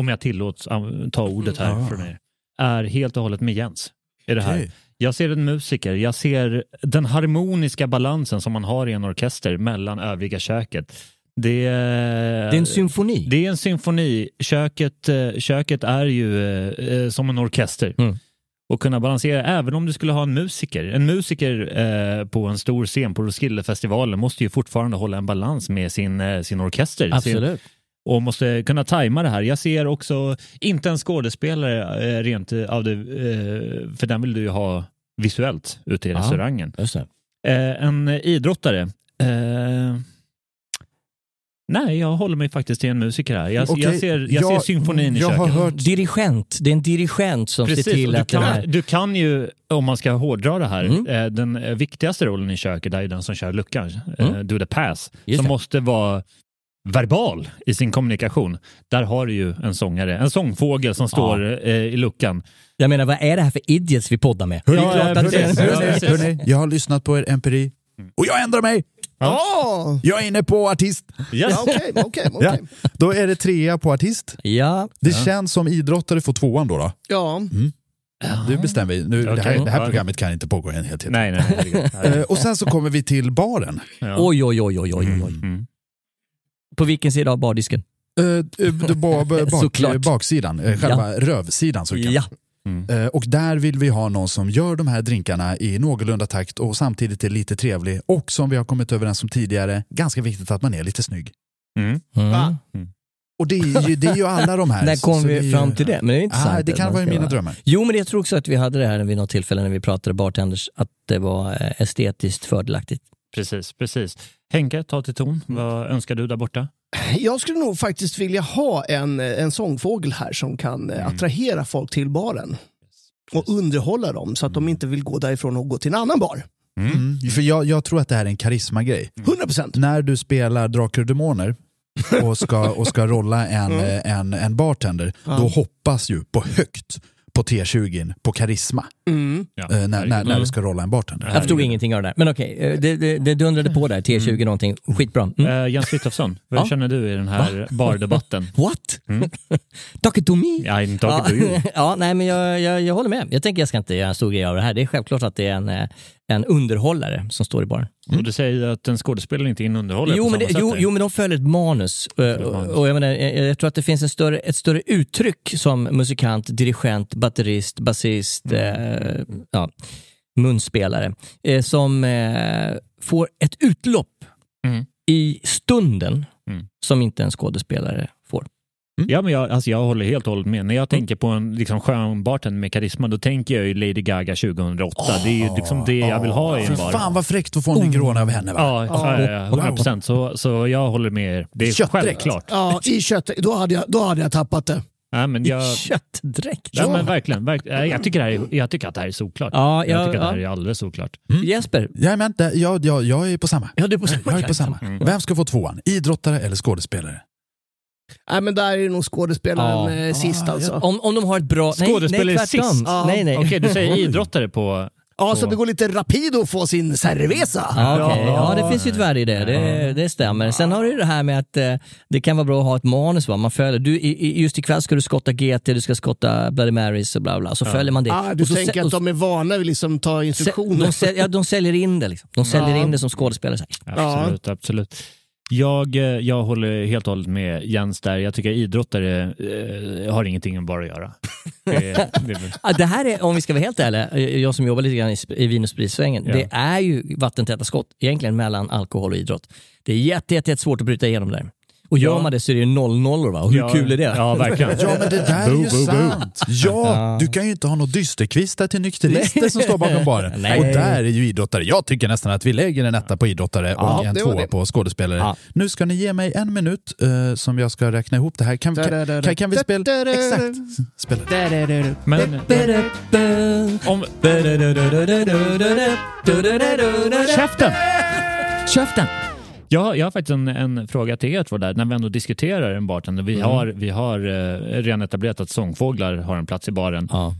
om jag tillåts ta ordet här från er, är helt och hållet med Jens i det här. Okej. Jag ser en musiker, jag ser den harmoniska balansen som man har i en orkester mellan övriga köket. Det, Det är en symfoni. det är en symfoni. Köket, eh, köket är ju eh, eh, som en orkester. Mm. Och kunna balansera, även om du skulle ha en musiker. En musiker på en stor scen på Roskildefestivalen måste ju fortfarande hålla en balans med sin, sin orkester. Sin, Absolut. Och måste kunna tajma det här. Jag ser också, inte en skådespelare eh, rent eh, av det, eh, för den vill du ju ha visuellt ute i Ja. restaurangen. Just det. En idrottare. Nej, jag håller mig faktiskt till en musiker här. Jag, Okej, jag ser, jag ser symfonin i jag köket. har hört Dirigent. Det är en dirigent som Precis, ser till att kan, här... du kan ju, om man ska hårdra det här, Mm. eh, den viktigaste rollen i köket är ju den som kör luckan, eh, Mm. do the pass, Just som det. måste vara verbal i sin kommunikation. Där har du ju en sångare, en sångfågel som står eh, i luckan. Jag menar, vad är det här för idiots vi poddar med? Det är klart att precis. Ja, precis. hörni, jag har lyssnat på er empiri och jag ändrar mig! Ja, Jag är inne på artist. Yes. ja okej, okej, Ja. okej. Då är det trea på artist. Ja, Det känns som idrottare får tvåan då. då. Ja. Du bestämmer vi. Nu, det, här, det här Ja. programmet kan inte pågå en hel tid. Nej, nej, nej. Eh, och sen så kommer vi till baren. Ja. oj, oj, oj, oj, oj, oj. Mm. På vilken sida av bardisken? Eh, eh, ba- ba- bak, Såklart. baksidan, eh, själva rövsidan. Så kan. Ja. Eh, och där vill vi ha någon som gör de här drinkarna i någorlunda takt och samtidigt är lite trevlig. Och som vi har kommit överens om tidigare, ganska viktigt att man är lite snygg. Mm. Mm. Va? Och det är ju, det är ju alla de här. När kom vi ju- fram till det? Men det är intressant. Ah, det kan vara i mina drömmar. Jo, men jag tror också att vi hade det här vid något tillfälle när vi pratade bartenders, att det var eh, estetiskt fördelaktigt. Precis, precis. Henke, ta till ton. Vad önskar du där borta? Jag skulle nog faktiskt vilja ha en, en sångfågel här som kan eh, attrahera folk till baren. Och underhålla dem så att de inte vill gå därifrån och gå till en annan bar. Mm. För jag, jag tror att det här är en karismagrej. 100 procent. När du spelar Drakar och Demoner och ska, och ska rolla en, eh, en, en bartender, då hoppas ju på högt på T20 på karisma Mm. Ja, eh, när, när, när Mm. du ska rolla en bartender. Jag förstod ingenting av det där. Men okej, eh, det, det, det dundrade på där, T20 någonting. Skitbra. Mm. Eh, Jens Frithiofsson, vad Ja. känner du i den här bardebatten? What? Mm. Talking to me? I'm talking to you. ja, nej men jag, jag, jag håller med. Jag tänker jag ska inte göra en stor grej av det här. Det är självklart att det är en, en underhållare som står i baren. Och du säger att en skådespelare inte är en underhållare Jo på men, det, jo, jo, men de följer ett manus. Eh, ett Och, manus. och jag, menar, jag, jag tror att det finns en större, ett större uttryck som musikant, dirigent, batterist, basist, eh, ja, munspelare, eh, som eh, får ett utlopp Mm. i stunden Mm. som inte en skådespelare får. Ja, men jag, alltså jag håller helt och hållet med. När jag tänker på en liksom, skön bartender med karisma, då tänker jag ju Lady Gaga 2008. det är ju liksom det jag vill ha i en bar. fan vad fräckt att få en negroni av henne va? Ja, ja, ja, ja, 100 procent. Så, så jag håller med er. Det är Köttdräkt. självklart. Ja, i kött. Då hade, jag, då hade jag tappat det. Ja, men jag, Köttdräkt. ja, men verkligen, verkligen. Jag, tycker här är, jag tycker att det här är solklart. Ja, jag ja, tycker att det ja. här är alldeles solklart. Jesper, Jajamän, jag, jag, jag är på samma. ja, du är på samma. Jag är på samma. Vem ska få tvåan? Idrottare eller skådespelare? Nej, men där är det nog skådespelaren Ja. eh, sist alltså. Om, om de har ett bra... Nej, Skådespelare nej, tvärtom. sist? Ja. Nej, nej. Okej, du säger idrottare på... Ja, så det går lite rapido att få sin cerveza. Ja, okej. ja, det finns ju ett värde i det. Det, det stämmer. Sen har du det här med att eh, det kan vara bra att ha ett manus. Va? Man följer, du, i, just ikväll ska du skotta GT, du ska skotta Bloody Marys och bla bla. Så följer man det. Ah, du Och så tänker att de är vana vid liksom ta instruktioner. de, säl, ja, de säljer in det. Liksom. De säljer Ja. in det som skådespelare. Absolut, absolut. Jag, eh, jag håller helt och hållet med Jens där. Jag tycker idrottare eh, har ingenting med bara att göra. Det, det, här är, om vi ska vara helt ärliga, eh, jag som jobbar lite grann i, i vin och spritsvängen, Ja. det är ju vattentäta skott egentligen mellan alkohol och idrott. Det är jätte, jätte, jätte svårt att bryta igenom där. Och gör Ja. man det så är det ju noll nollor va? Och hur ja, kul är det? Ja, verkligen. Ja, men det där är ju boo, boo. sant. Ja, du kan ju inte ha några dysterkvistar till nykterister som står bakom baren. Nej. Och där är ju idrottare. Jag tycker nästan att vi lägger en etta på idrottare och en tvåa på skådespelare. Ja. Nu ska ni ge mig en minut eh, som jag ska räkna ihop det här. Kan, kan, kan, kan vi spela... Exakt. Spela. Men om... Käften! Käften! Jag, jag har faktiskt en, en fråga till er två där, när vi ändå diskuterar en bartender. Vi har, vi har eh, redan etablerat att sångfåglar har en plats i baren. Ja.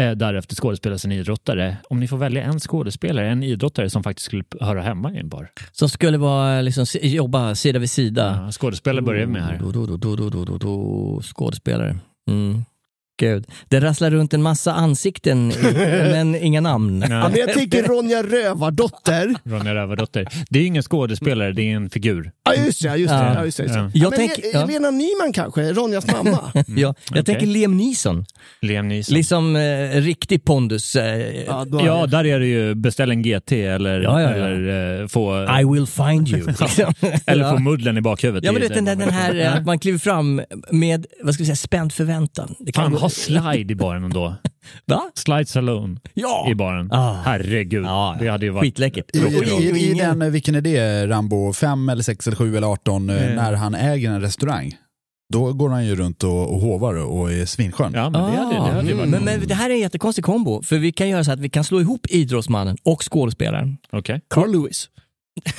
Eh, därefter skådespelare, sen idrottare. Om ni får välja en skådespelare, en idrottare som faktiskt skulle höra hemma i en bar. Som skulle vara, liksom, jobba sida vid sida. Ja, skådespelare börjar vi med här. Skådespelare. Mm. Gud. Det rasslar runt en massa ansikten, men inga namn. Ja, men jag tänker Ronja Rövardotter. Ronja Rövardotter. Det är ingen skådespelare, det är en figur. Ja, just det. Just det. Ja. Just det, just det. Ja. Ja, Jag men tänker- Le- ja. Lena Nyman kanske, Ronjas mamma. Ja, jag okej. tänker Liam Neeson. Liam Neeson. Liksom eh, riktig pondus. Eh, Ja, Ja, där är det ju beställ en GT eller, Ja, ja, ja. eller eh, få, I will find you. Liksom. eller ja. få mudlen i bakhuvudet. Ja, men Det den, den här eh, att man kliver fram med, vad ska vi säga, spänd förväntan. Det kan Fan, ha slide i baren ändå. Va? Slides alone Ja! i baren. Ah. Herregud. Ja, Det hade ju varit... Skitläckert. I, i, i den, vilken är det, Rambo? 5 eller 6 eller 7 eller 18, eh, Mm. när han äger en restaurang. Då går han ju runt och, och hovar och är svinskön. Ja, men det hade, det hade. Ah. men, men det här är en jättekonstig kombo, för vi kan göra så att vi kan slå ihop idrottsmannen och skådespelaren. Okej. Carl Lewis.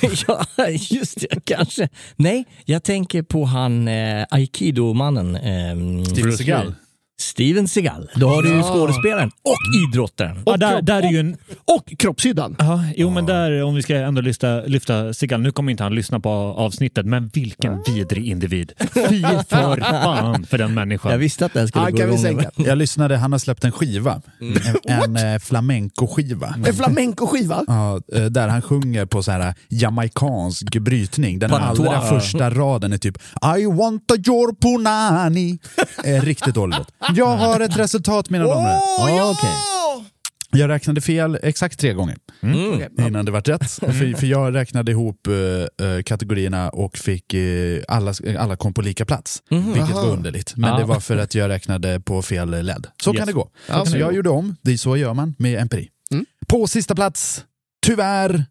ja, just det, kanske. Nej, jag tänker på han eh, aikido-mannen. ehm, Steven Seagal. Steven Seagal. Då har du ju skådespelaren och idrottaren. Ja, där, där är ju en... Och kroppshyddan. Ja, jo men där, om vi ska ändå lyfta, lyfta Segal, nu kommer inte han lyssna på avsnittet, men vilken vidrig individ. Fy för fan för den människan. Jag visste att den skulle Ja, gå kan vi igång. sänka. Jag lyssnade, han har släppt en skiva. Mm. En, en eh, flamenco-skiva. En flamenco-skiva. Ja, eh, där han sjunger på så här jamaicansk brytning. Den Patois. allra första raden är typ I want a your punani. Eh, riktigt dåligt. Jag har ett resultat mina damer och herrar. Ja, okej. Jag räknade fel exakt tre gånger Mm. innan det var rätt. För, för jag räknade ihop eh, eh, kategorierna och fick eh, alla, alla kom på lika plats. Vilket var underligt. Men Ja. det var för att jag räknade på fel led. Så Yes. kan det gå. Ja, så jag kan gjorde om. Det är så gör man med empiri. Mm. På sista plats, tyvärr,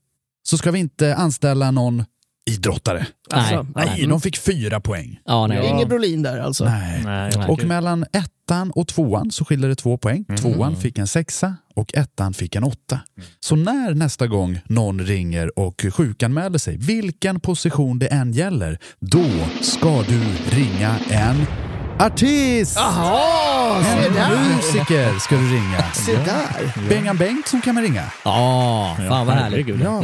så ska vi inte anställa någon idrottare. Alltså, Nej. Nej, de fick fyra poäng. Ja, nej. Ingen Brolin där alltså. Nej. Nej, Och mellan ettan och tvåan så skiljer det två poäng. Tvåan fick en sexa och ettan fick en åtta. Så när nästa gång någon ringer och sjukanmäler sig, vilken position det än gäller, då ska du ringa en artist! Jaha, se En där. musiker ska du ringa. Se där. Bengan Bengtsson kan man ringa. Ja, fan vad härligt. Ja.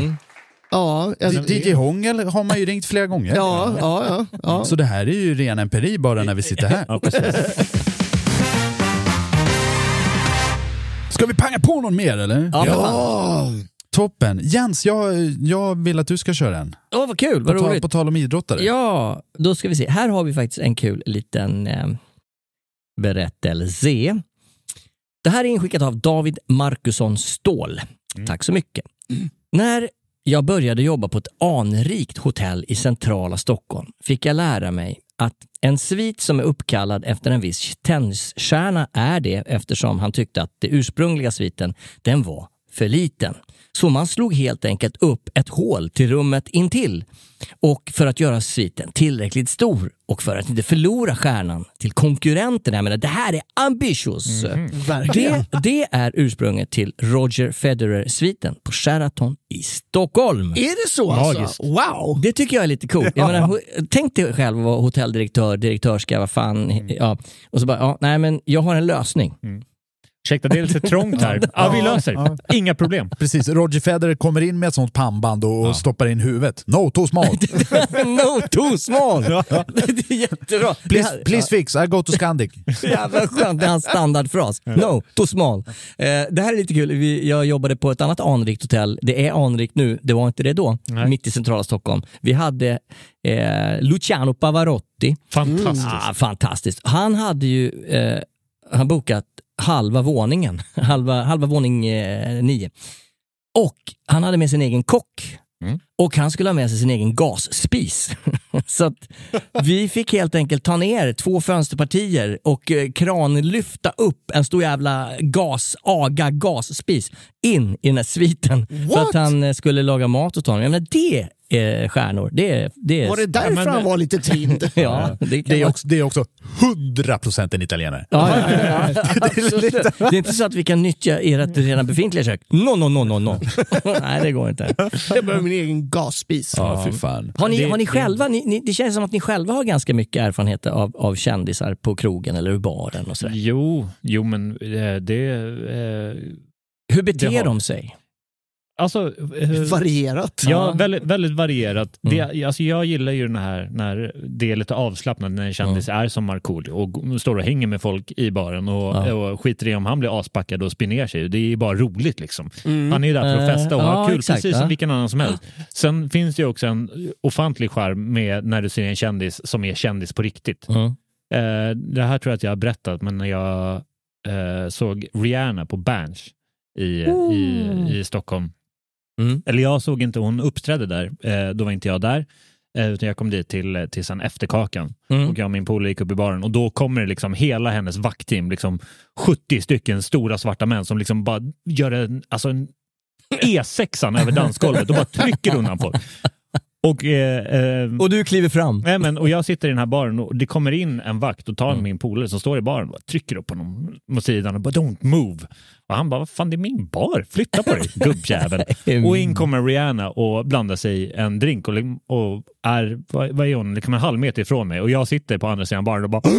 Ja, jag, DJ Hångel har man ju ringt flera gånger. ja, ja, ja, ja. Så det här är ju ren empiri bara när vi sitter här. Ja, precis. Ska vi panga på någon mer eller? Ja, fan. Toppen. Jens, jag, jag vill att du ska köra en. Åh, vad kul, vad På, tal, roligt. på tal om idrottare. Ja, då ska vi se. Här har vi faktiskt en kul liten eh, berättelse. Det här är inskickat av David Markusson Ståhl. Tack så mycket. När jag började jobba på ett anrikt hotell i centrala Stockholm fick jag lära mig att en svit som är uppkallad efter en viss tennisstjärna är det eftersom han tyckte att den ursprungliga sviten den var för liten. Så man slog helt enkelt upp ett hål till rummet intill. Och för att göra sviten tillräckligt stor och för att inte förlora stjärnan till konkurrenterna. Jag menar, det här är ambitious. Verkligen. Det, det är ursprunget till Roger Federer-sviten på Sheraton i Stockholm. Är det så Magiskt. alltså? Wow! Det tycker jag är lite coolt. Menar, ho- tänk dig själv att vara hotelldirektör, direktörska, vad fan. Ja. Och så bara, ja, nej men jag har en lösning. Ursäkta, det är lite trångt här. Ja, vi löser. Inga problem. Precis, Roger Federer kommer in med ett sånt pannband och stoppar in huvudet. No, too small. no, too small! det är jättebra. Please, please fix, I go to Scandic. Jävla skönt, det är hans standardfras. No, too small. Eh, det här är lite kul, Vi, jag jobbade på ett annat anrikt hotell. Det är anrikt nu, det var inte det då, Nej. mitt i centrala Stockholm. Vi hade eh, Luciano Pavarotti. Fantastiskt. Ah, fantastiskt. Han hade ju eh, han bokat halva våningen, halva, halva våning eh, nio. Och han hade med sin egen kock. Mm. Och han skulle ha med sig sin egen gasspis. Så att vi fick helt enkelt ta ner två fönsterpartier och eh, kranlyfta upp en stor jävla gas, aga gasspis in i den här sviten. För What? att han eh, skulle laga mat åt honom. Jag menar, det är stjärnor. Det är, det är, Var det därför men- han var lite trind? Ja, det, Det är också, det är också 100% en italienare. Ja, ja, ja, ja. Absolut. Det är inte så att vi kan nyttja ert redan befintliga kök. No, no, no, no, no. Nej, det går inte. Jag behöver min egen gasspis. Ja, fy fan. Har ni, Det- har ni det- själva, ni, ni, det känns som att ni själva har ganska mycket erfarenheter av, av kändisar på krogen eller i baren och sådär. Jo, jo men eh, det... Eh, Hur beter Det har- de sig? Alltså... eh, Varierat. Ja, väldigt, väldigt varierat. Mm. Det, alltså jag gillar ju den här när det är lite avslappnat när en kändis är som Markoolio och står och hänger med folk i baren och, Ja. och skiter i om han blir aspackad och spinner sig. Det är ju bara roligt liksom. Han är ju där för att Eh, festa och ja, ha kul exakt, precis ja. som vilken annan som helst. Sen finns det ju också en ofantlig charm med när du ser en kändis som är kändis på riktigt. Mm. Eh, det här tror jag att jag har berättat, men när jag eh, såg Rihanna på Berns i, i, i Stockholm. Mm. Eller jag såg inte, hon uppträdde där, eh, då var inte jag där. Eh, utan jag kom dit till, till sen efterkakan. Mm. Och jag och min polare gick upp i baren och då kommer det liksom hela hennes vaktteam, liksom 70 stycken stora svarta män som liksom bara gör en, alltså en E6 över dansgolvet och bara trycker undan folk. Och, eh, eh, Och du kliver fram. Nej, men, och jag sitter i den här baren och det kommer in en vakt och tar min polare som står i baren och trycker upp honom mot sidan och bara don't move. Och han bara, vad fan det är min bar, flytta på dig gubbjävel. och in kommer Rihanna och blandar sig en drink och, och är, vad, vad är hon, liksom en halv meter ifrån mig och jag sitter på andra sidan baren och bara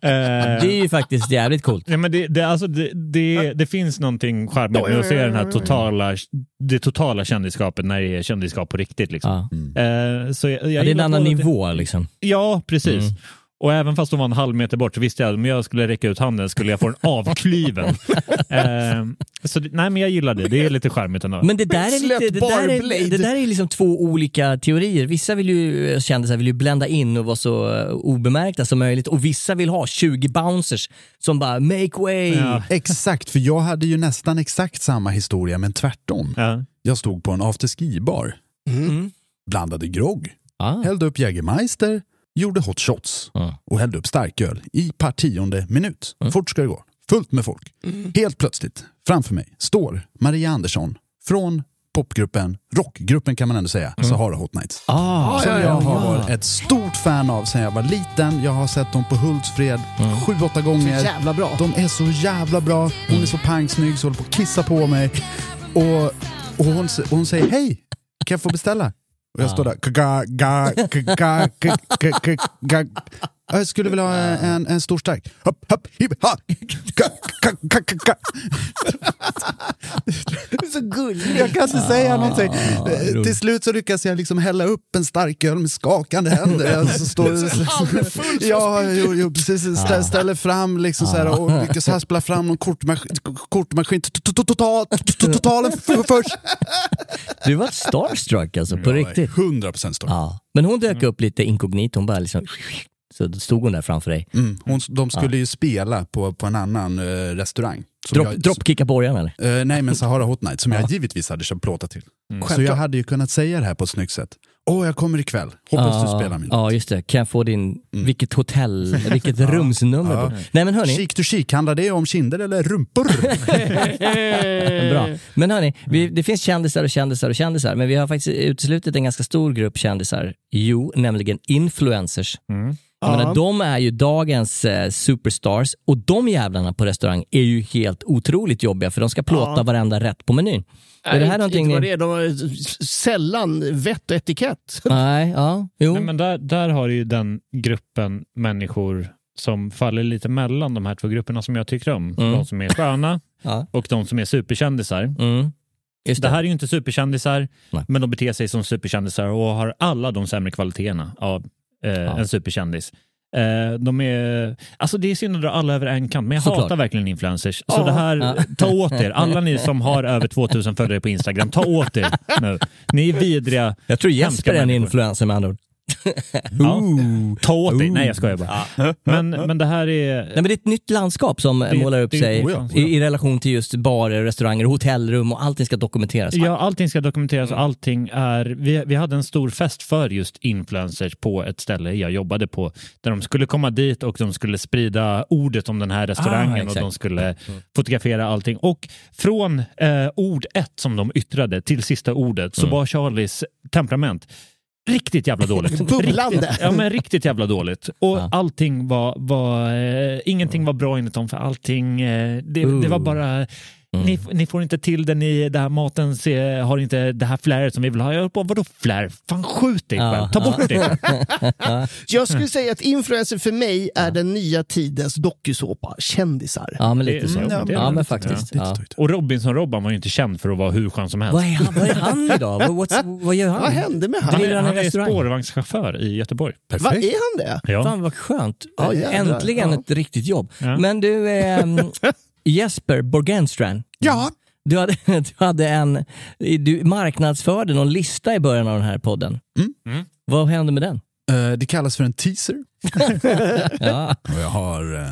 Eh, Det är ju faktiskt jävligt coolt. Ja, men det, det, alltså, det, det, det finns någonting charmigt med att se den här totala, det totala kändisskapet när det är kändisskap på riktigt. Liksom. Eh, så jag, jag Ja, det är en annan nivå liksom. Ja, precis. Mm. Och även fast de var en halv meter bort så visste jag att om jag skulle räcka ut handen skulle jag få den avklyven. eh, så det, nej, men jag gillar det. Det är lite charmigt ändå. Men det där är, lite, det där är, det där är liksom två olika teorier. Vissa vill ju, kändisar vill ju blända in och vara så eh, obemärkta som möjligt och vissa vill ha 20 bouncers som bara make way. Ja. Exakt, för jag hade ju nästan exakt samma historia men tvärtom. ja. Jag stod på en afterski-bar, Mm. blandade grogg, Ah. hällde upp Jägermeister, gjorde hot shots och hällde upp starköl i par tionde minut. Mm. Fort ska det gå. Fullt med folk. Helt plötsligt, framför mig, står Maria Andersson från popgruppen, rockgruppen kan man ändå säga, Sahara Hot Nights. Ah. Som ja, jag har ja. varit ett stort fan av sedan jag var liten. Jag har sett dem på Hultsfred sju, åtta gånger. Jävla bra. De är så jävla bra. Hon är så pangsnygg så håller på att kissa på mig. Och, och hon, hon säger hej, kan jag få beställa? Och jag står där. Jag skulle vilja ha en, en stor stark. Hopp, hopp, hipp, ha. Ga, ga, ga, ga, ga. Så gullig. Jag kan inte säga någonting. Eh, roligt. Till slut så lyckas jag liksom hälla upp en starköl med skakande händer. Jag så står, ja, jo, jo, precis. Stä, ställer fram liksom så här och lyckas haspla fram någon kortmaskin. kortmaskin to- to- to- total- to- to- Totalen först. Du var starstruck alltså, på riktigt. 100% stopp. Ja. Men hon dök upp lite inkognito, hon bara liksom... Så då stod hon där framför dig. Mm. Hon, de skulle ju spela på, på en annan eh, restaurang. Som Dropp, jag, Droppkicka borgarna eller? Eh, nej, men Sahara Hot Night som jag givetvis hade köpt plåtar till. Så jag hade ju kunnat säga det här på ett snyggt sätt. Åh, jag kommer ikväll. Hoppas du spelar min. Ja, just det. Kan jag få din, vilket hotell, vilket rumsnummer? Ja. på- Nej men hörni, Chic to chic, handlar det om kinder eller rumpor? bra. Men hörni, vi, det finns kändisar och kändisar och kändisar, men vi har faktiskt uteslutit en ganska stor grupp kändisar. Jo, nämligen influencers. Jag Ja. menar, de är ju dagens eh, superstars och de jävlarna på restaurang är ju helt otroligt jobbiga för de ska plåta Ja. varenda rätt på menyn. är det här inte, någonting inte det är, de har sällan vett och etikett. Nej, ja, jo. Nej, men där, där har ju den gruppen människor som faller lite mellan de här två grupperna som jag tycker om. Mm. De som är sköna Ja. och de som är superkändisar. Mm. Just Det det. här är ju inte superkändisar, Nej. men de beter sig som superkändisar och har alla de sämre kvaliteterna av eh, en superkändis. Eh, de är, alltså det är synd att dra alla över en kant, men jag Såklart. hatar verkligen influencers. Så Ja. det här, Ja. ta åt er. Alla ni som har över 2000 följare på Instagram, ta åt er nu. Ni är vidriga. Jag tror Jesper är en influencer med andra ord. Ja. Ta åt dig. Nej, jag skojar bara. Men, men det här är... Nej, men det är ett nytt landskap som Det- målar upp det- sig oh ja, i, i relation till just barer, restauranger, hotellrum och allting ska dokumenteras. Ja, allting ska dokumenteras och allting är... Vi, vi hade en stor fest för just influencers på ett ställe jag jobbade på där de skulle komma dit och de skulle sprida ordet om den här Ah, restaurangen och exakt. de skulle fotografera allting. Och från eh, ord ett som de yttrade till sista ordet så var Charlies temperament riktigt jävla dåligt. Bubblande. Ja, men riktigt jävla dåligt. Och Ja. allting var... var eh, ingenting var bra enligt dem för allting... Eh, det, det var Ooh. Bara... Ni, ni får inte till det, ni, det här maten ser, har inte det här fläret som vi vill ha. Jag bara, vadå flär? Fan skjut dig Ja, ta bort det. Jag skulle säga att influencer för mig är den nya tidens dokusåpa, kändisar. Ja, men lite så. mm, Ja, det är men faktiskt. Ja. Och Robinson-Robban var ju inte känd för att vara hur skön som helst. Vad, är han, vad är han idag? Vad, what's, vad gör han? Vad hände med Han han? Han är spårvagnschaufför i Göteborg. Vad är han det? Ja. Fan vad skönt. Ja. Äntligen Ja. ett riktigt jobb. Ja. Men du, ehm, Jesper Borgenstrand. Ja, Du hade, du hade en, du marknadsförde någon lista i början av den här podden. Mm. Vad hände med den? Eh, det kallas för en teaser. Ja. Och jag har uh,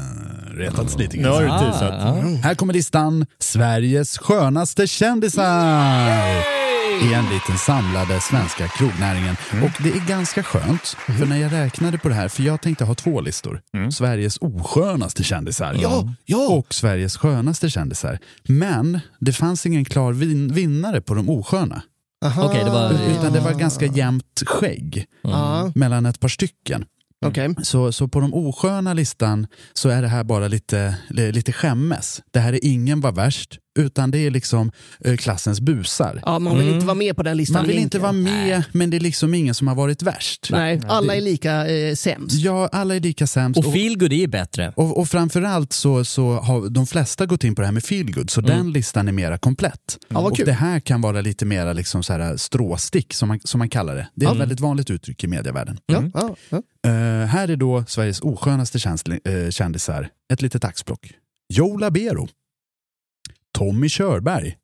retats lite Nu har grann. du teasat. ja. Här kommer listan Sveriges skönaste kändisar. Enligt den samlade svenska krognäringen. Och det är ganska skönt, för när jag räknade på det här, för jag tänkte ha två listor. Sveriges oskönaste kändisar Ja, ja. och Sveriges skönaste kändisar. Men det fanns ingen klar vin- vinnare på de osköna. Aha. Okej, det var- Utan det var ganska jämnt skägg Ja, mellan ett par stycken. okej. Så, så på de osköna listan så är det här bara lite, li- lite skämmes. Det här är ingen var värst, utan det är liksom eh, klassens busar. Ja, man vill inte vara med på den listan. Man vill inte vara med, men det är liksom ingen som har varit värst. Nej, alla är lika eh, sämst. Ja, alla är lika sämst. Och feelgood är bättre. och, och framförallt så, så har de flesta gått in på det här med feelgood, så den listan är mera komplett. Ja, och kul. det här kan vara lite mera liksom så här stråstick, som man, som man kallar det. Det är ett väldigt vanligt uttryck i medievärlden. Ja, ja, ja. Eh, här är då Sveriges oskönaste känsli- eh, kändisar, ett litet axplock. Joe Labero, Tommy Körberg,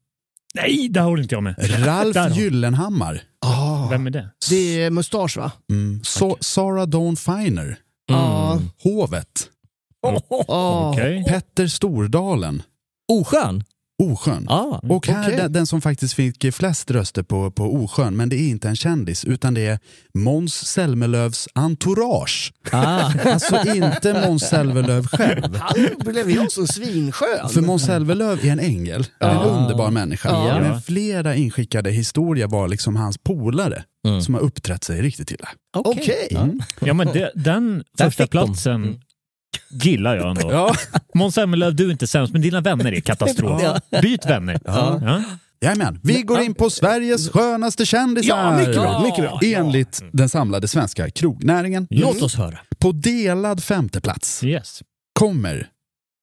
Nej, det håller inte jag med. Där Ralf Gyllenhammar, Ah, Vem är det? det är mustasch va? mm, so- Sarah Dawn Finer, Ja. Hovet, Ah. Okej. Petter Stordalen, Oskön? Oskön. Ja. Och här Okej. den, den som faktiskt fick flest röster på, på Oskön, men det är inte en kändis, utan det är Måns Zelmerlöws entourage. Ah. Alltså inte Måns Zelmerlöw själv. Han blev jag som svinskön. För Måns Zelmerlöw är en ängel, en underbar människa. Ja. Men flera inskickade historier var liksom hans polare Mm. som har uppträtt sig riktigt illa. Okej. Ja, men det, den första fick de. Gillar jag ändå. Ja. Måns Zelmerlöw, du är inte sämst, men dina vänner är katastrof. Byt vänner. Ja. Jajamän, vi går in på Sveriges skönaste kändisar. Ja, mycket bra, mycket bra. Enligt den samlade svenska krognäringen. Låt oss höra. På delad femteplats Yes. kommer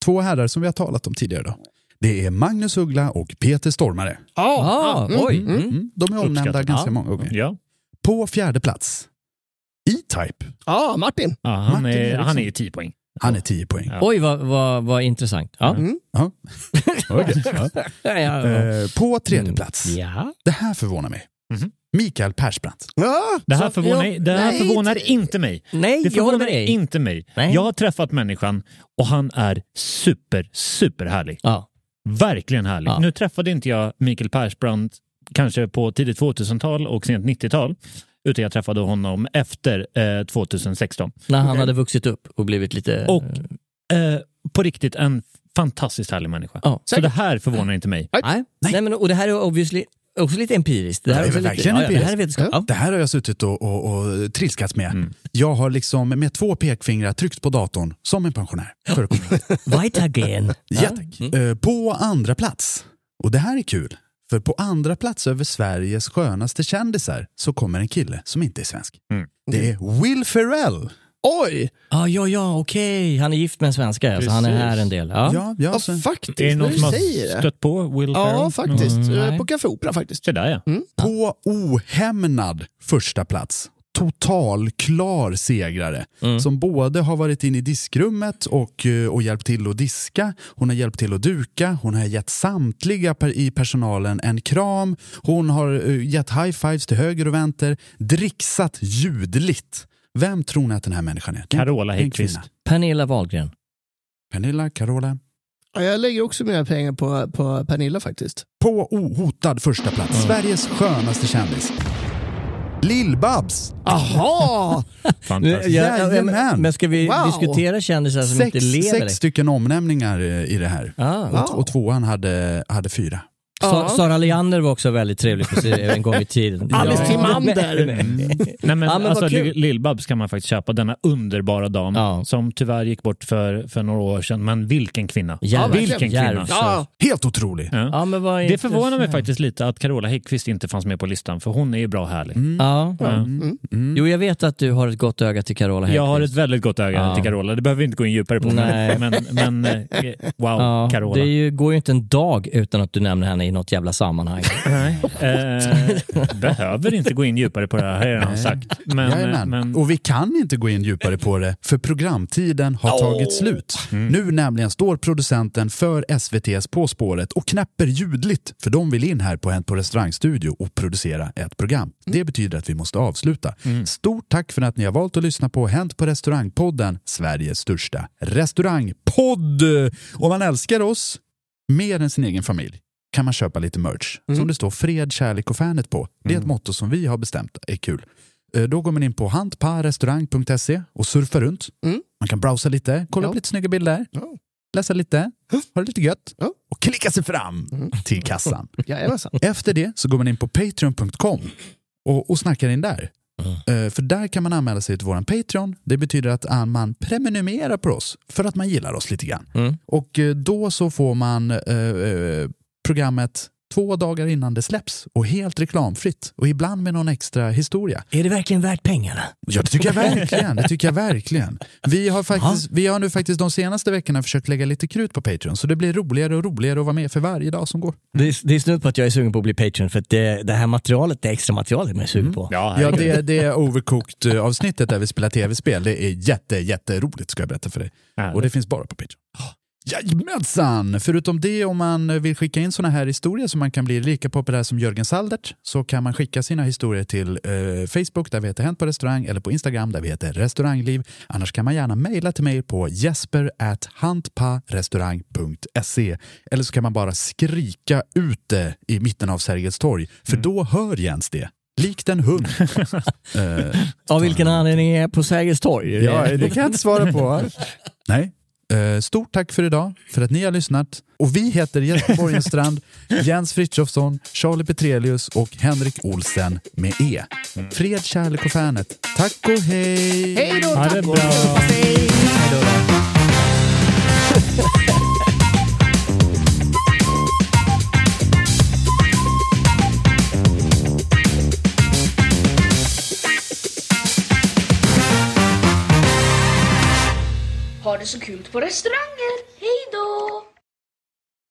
två herrar som vi har talat om tidigare. Då. Det är Magnus Uggla och Peter Stormare. Ah, oj. Mm. Mm. De är omnämnda Uppskattat. ganska Ja. många gånger. Ja. På fjärde plats, E-Type. Ja, Martin. Ja, han, Martin är, han är ju 10 poäng. Han är 10 poäng. Ja. Oj, vad, vad, vad intressant. Ja. Mm. Ja. Okej, ja. Ja, ja. Eh, På tredje plats, ja. det här förvånar mig. Mhm. Mikael Persbrandt. Ja, Det här förvånar, ja, det här nej, förvånar inte- mig. Nej, Det jag förvånar dig. inte mig. Nej. Jag har träffat människan och han är super, super härlig. Ja. Verkligen härlig. Ja. Nu träffade inte jag Mikael Persbrandt kanske på tidigt 2000-tal och sent 90-tal. Utan jag träffade honom efter eh, 2016. När han hade vuxit upp och blivit lite... Och eh, på riktigt en fantastiskt härlig människa. Ja. Så det här förvånar inte mig. Nej. Nej. men, och det här är obviously också lite empiriskt. Det här Det är lite, ja, ja, Det här är vetenskap. Ja. Det här har jag suttit och, och, och trilskats med. Jag har liksom med två pekfingrar tryckt på datorn som en pensionär. Hit. Weitergehen. Ja, tack. Eh, På andra plats, och det här är kul, för på andra plats över Sveriges skönaste kändisar så kommer en kille som inte är svensk. Det är Will Ferrell. Oj! Ja, ja, ja, okej. Han är gift med en svenska, alltså. han är här en del. Ja. Ja, ja, Ja, så, faktiskt. Är det någon som har det. stött på Will Ja, Ferrell? faktiskt. Mm, Eh. På Café Opera faktiskt. Så där ja. på ohämmad första plats. Total klar segrare som både har varit inne i diskrummet och, eh, och hjälpt till att diska. Hon har hjälpt till att duka. Hon har gett samtliga per, i personalen en kram. Hon har eh, gett high-fives till höger och vänster. Dricksat ljudligt. Vem tror ni att den här människan är? Carola Häggkvist. Pernilla Wahlgren. Pernilla, Carola. Ja, jag lägger också mer pengar på, på Pernilla faktiskt. På ohotad första plats. Sveriges skönaste kändis. Lill-Babs. Aha! Fantastiskt. Ja, ja, men, men ska vi Wow. diskutera kändisar som Sex, inte lever? sex stycken omnämningar eh, i det här. Ah. Och, och tvåan hade, hade fyra. Sa- Sara Leander var också väldigt trevlig på sig en gång i tiden. Alice Ja. Timander. Nej, men, Ja, men alltså. Lill-Babs kan man faktiskt köpa. Denna underbara dam Ja. som tyvärr gick bort för, för några år sedan. Men vilken kvinna! Järv. vilken kvinna! Järv. Ja, Helt otrolig. Ja. Ja, men vad Det förvånar mig faktiskt lite att Carola Häggkvist inte fanns med på listan, för hon är ju bra härlig. Ja. Ja. Jo, jag vet att du har ett gott öga till Carola Jag har ett Häggkvist. väldigt gott öga Ja. till Carola, det behöver vi inte gå in djupare på. Nej. Men, men eh, wow, Ja, Carola. det ju, går ju inte en dag utan att du nämner henne i något jävla sammanhang. Nej, eh, behöver inte gå in djupare på det här, har jag redan sagt. Men, men Och vi kan inte gå in djupare på det, för programtiden har tagit slut. Mm. Nu nämligen står producenten för SVTs På spåret och knäpper ljudligt, för de vill in här på Hänt på restaurangstudio och producera ett program. Det betyder att vi måste avsluta. Mm. Stort tack för att ni har valt att lyssna på Hänt på restaurangpodden, Sveriges största restaurangpodd. Om man älskar oss mer än sin egen familj kan man köpa lite merch som det står fred, kärlek och fanet på. Det är ett motto som vi har bestämt är kul. Eh, Då går man in på handparrestaurang.se och surfar runt. Mm. Man kan browsa lite, kolla Ja. upp lite snygga bilder, Ja. läsa lite, ha det lite gött Ja. och klicka sig fram till kassan. Efter det så går man in på patreon.com och, och snackar in där. Eh, För där kan man anmäla sig till våran Patreon. Det betyder att man prenumererar på oss för att man gillar oss lite grann. Mm. Och eh, då så får man eh, programmet två dagar innan det släpps och helt reklamfritt och ibland med någon extra historia. Är det verkligen värt pengarna? Ja, det tycker jag verkligen. Det tycker jag verkligen. Vi har, faktiskt, vi har nu faktiskt de senaste veckorna försökt lägga lite krut på Patreon så det blir roligare och roligare att vara med för varje dag som går. Det är, det är snudd på att jag är sugen på att bli Patreon för att det, det här materialet, det extra materialet är jag sugen på. Ja, Ja, herregud. det, det är Overcooked-avsnittet där vi spelar tv-spel. Det är jätte, jätteroligt ska jag berätta för dig. Och det finns bara på Patreon. Jajamensan! Förutom det, om man vill skicka in såna här historier så man kan bli lika populär som Jörgen Saldert så kan man skicka sina historier till eh, Facebook där vi heter Hänt på restaurang eller på Instagram där vi heter restaurangliv. Annars kan man gärna mejla till mig på jesper at hantparestaurang.se eller så kan man bara skrika ut det i mitten av Sergels torg för då hör Jens det. Likt en hund. Eh, Av vilken anledning är på Sergels torg? Ja, det kan jag inte svara på. Nej. Eh, Stort tack för idag, för att ni har lyssnat. Och vi heter Jesper Borgenstrand, Jens Frithiofsson, Charlie Petrelius och Henrik Olsen med E. Fred, kärlek och fanet. Tack och hej! Hej då, Ha det tack och bra. hej. så kul på restauranger. Hej då!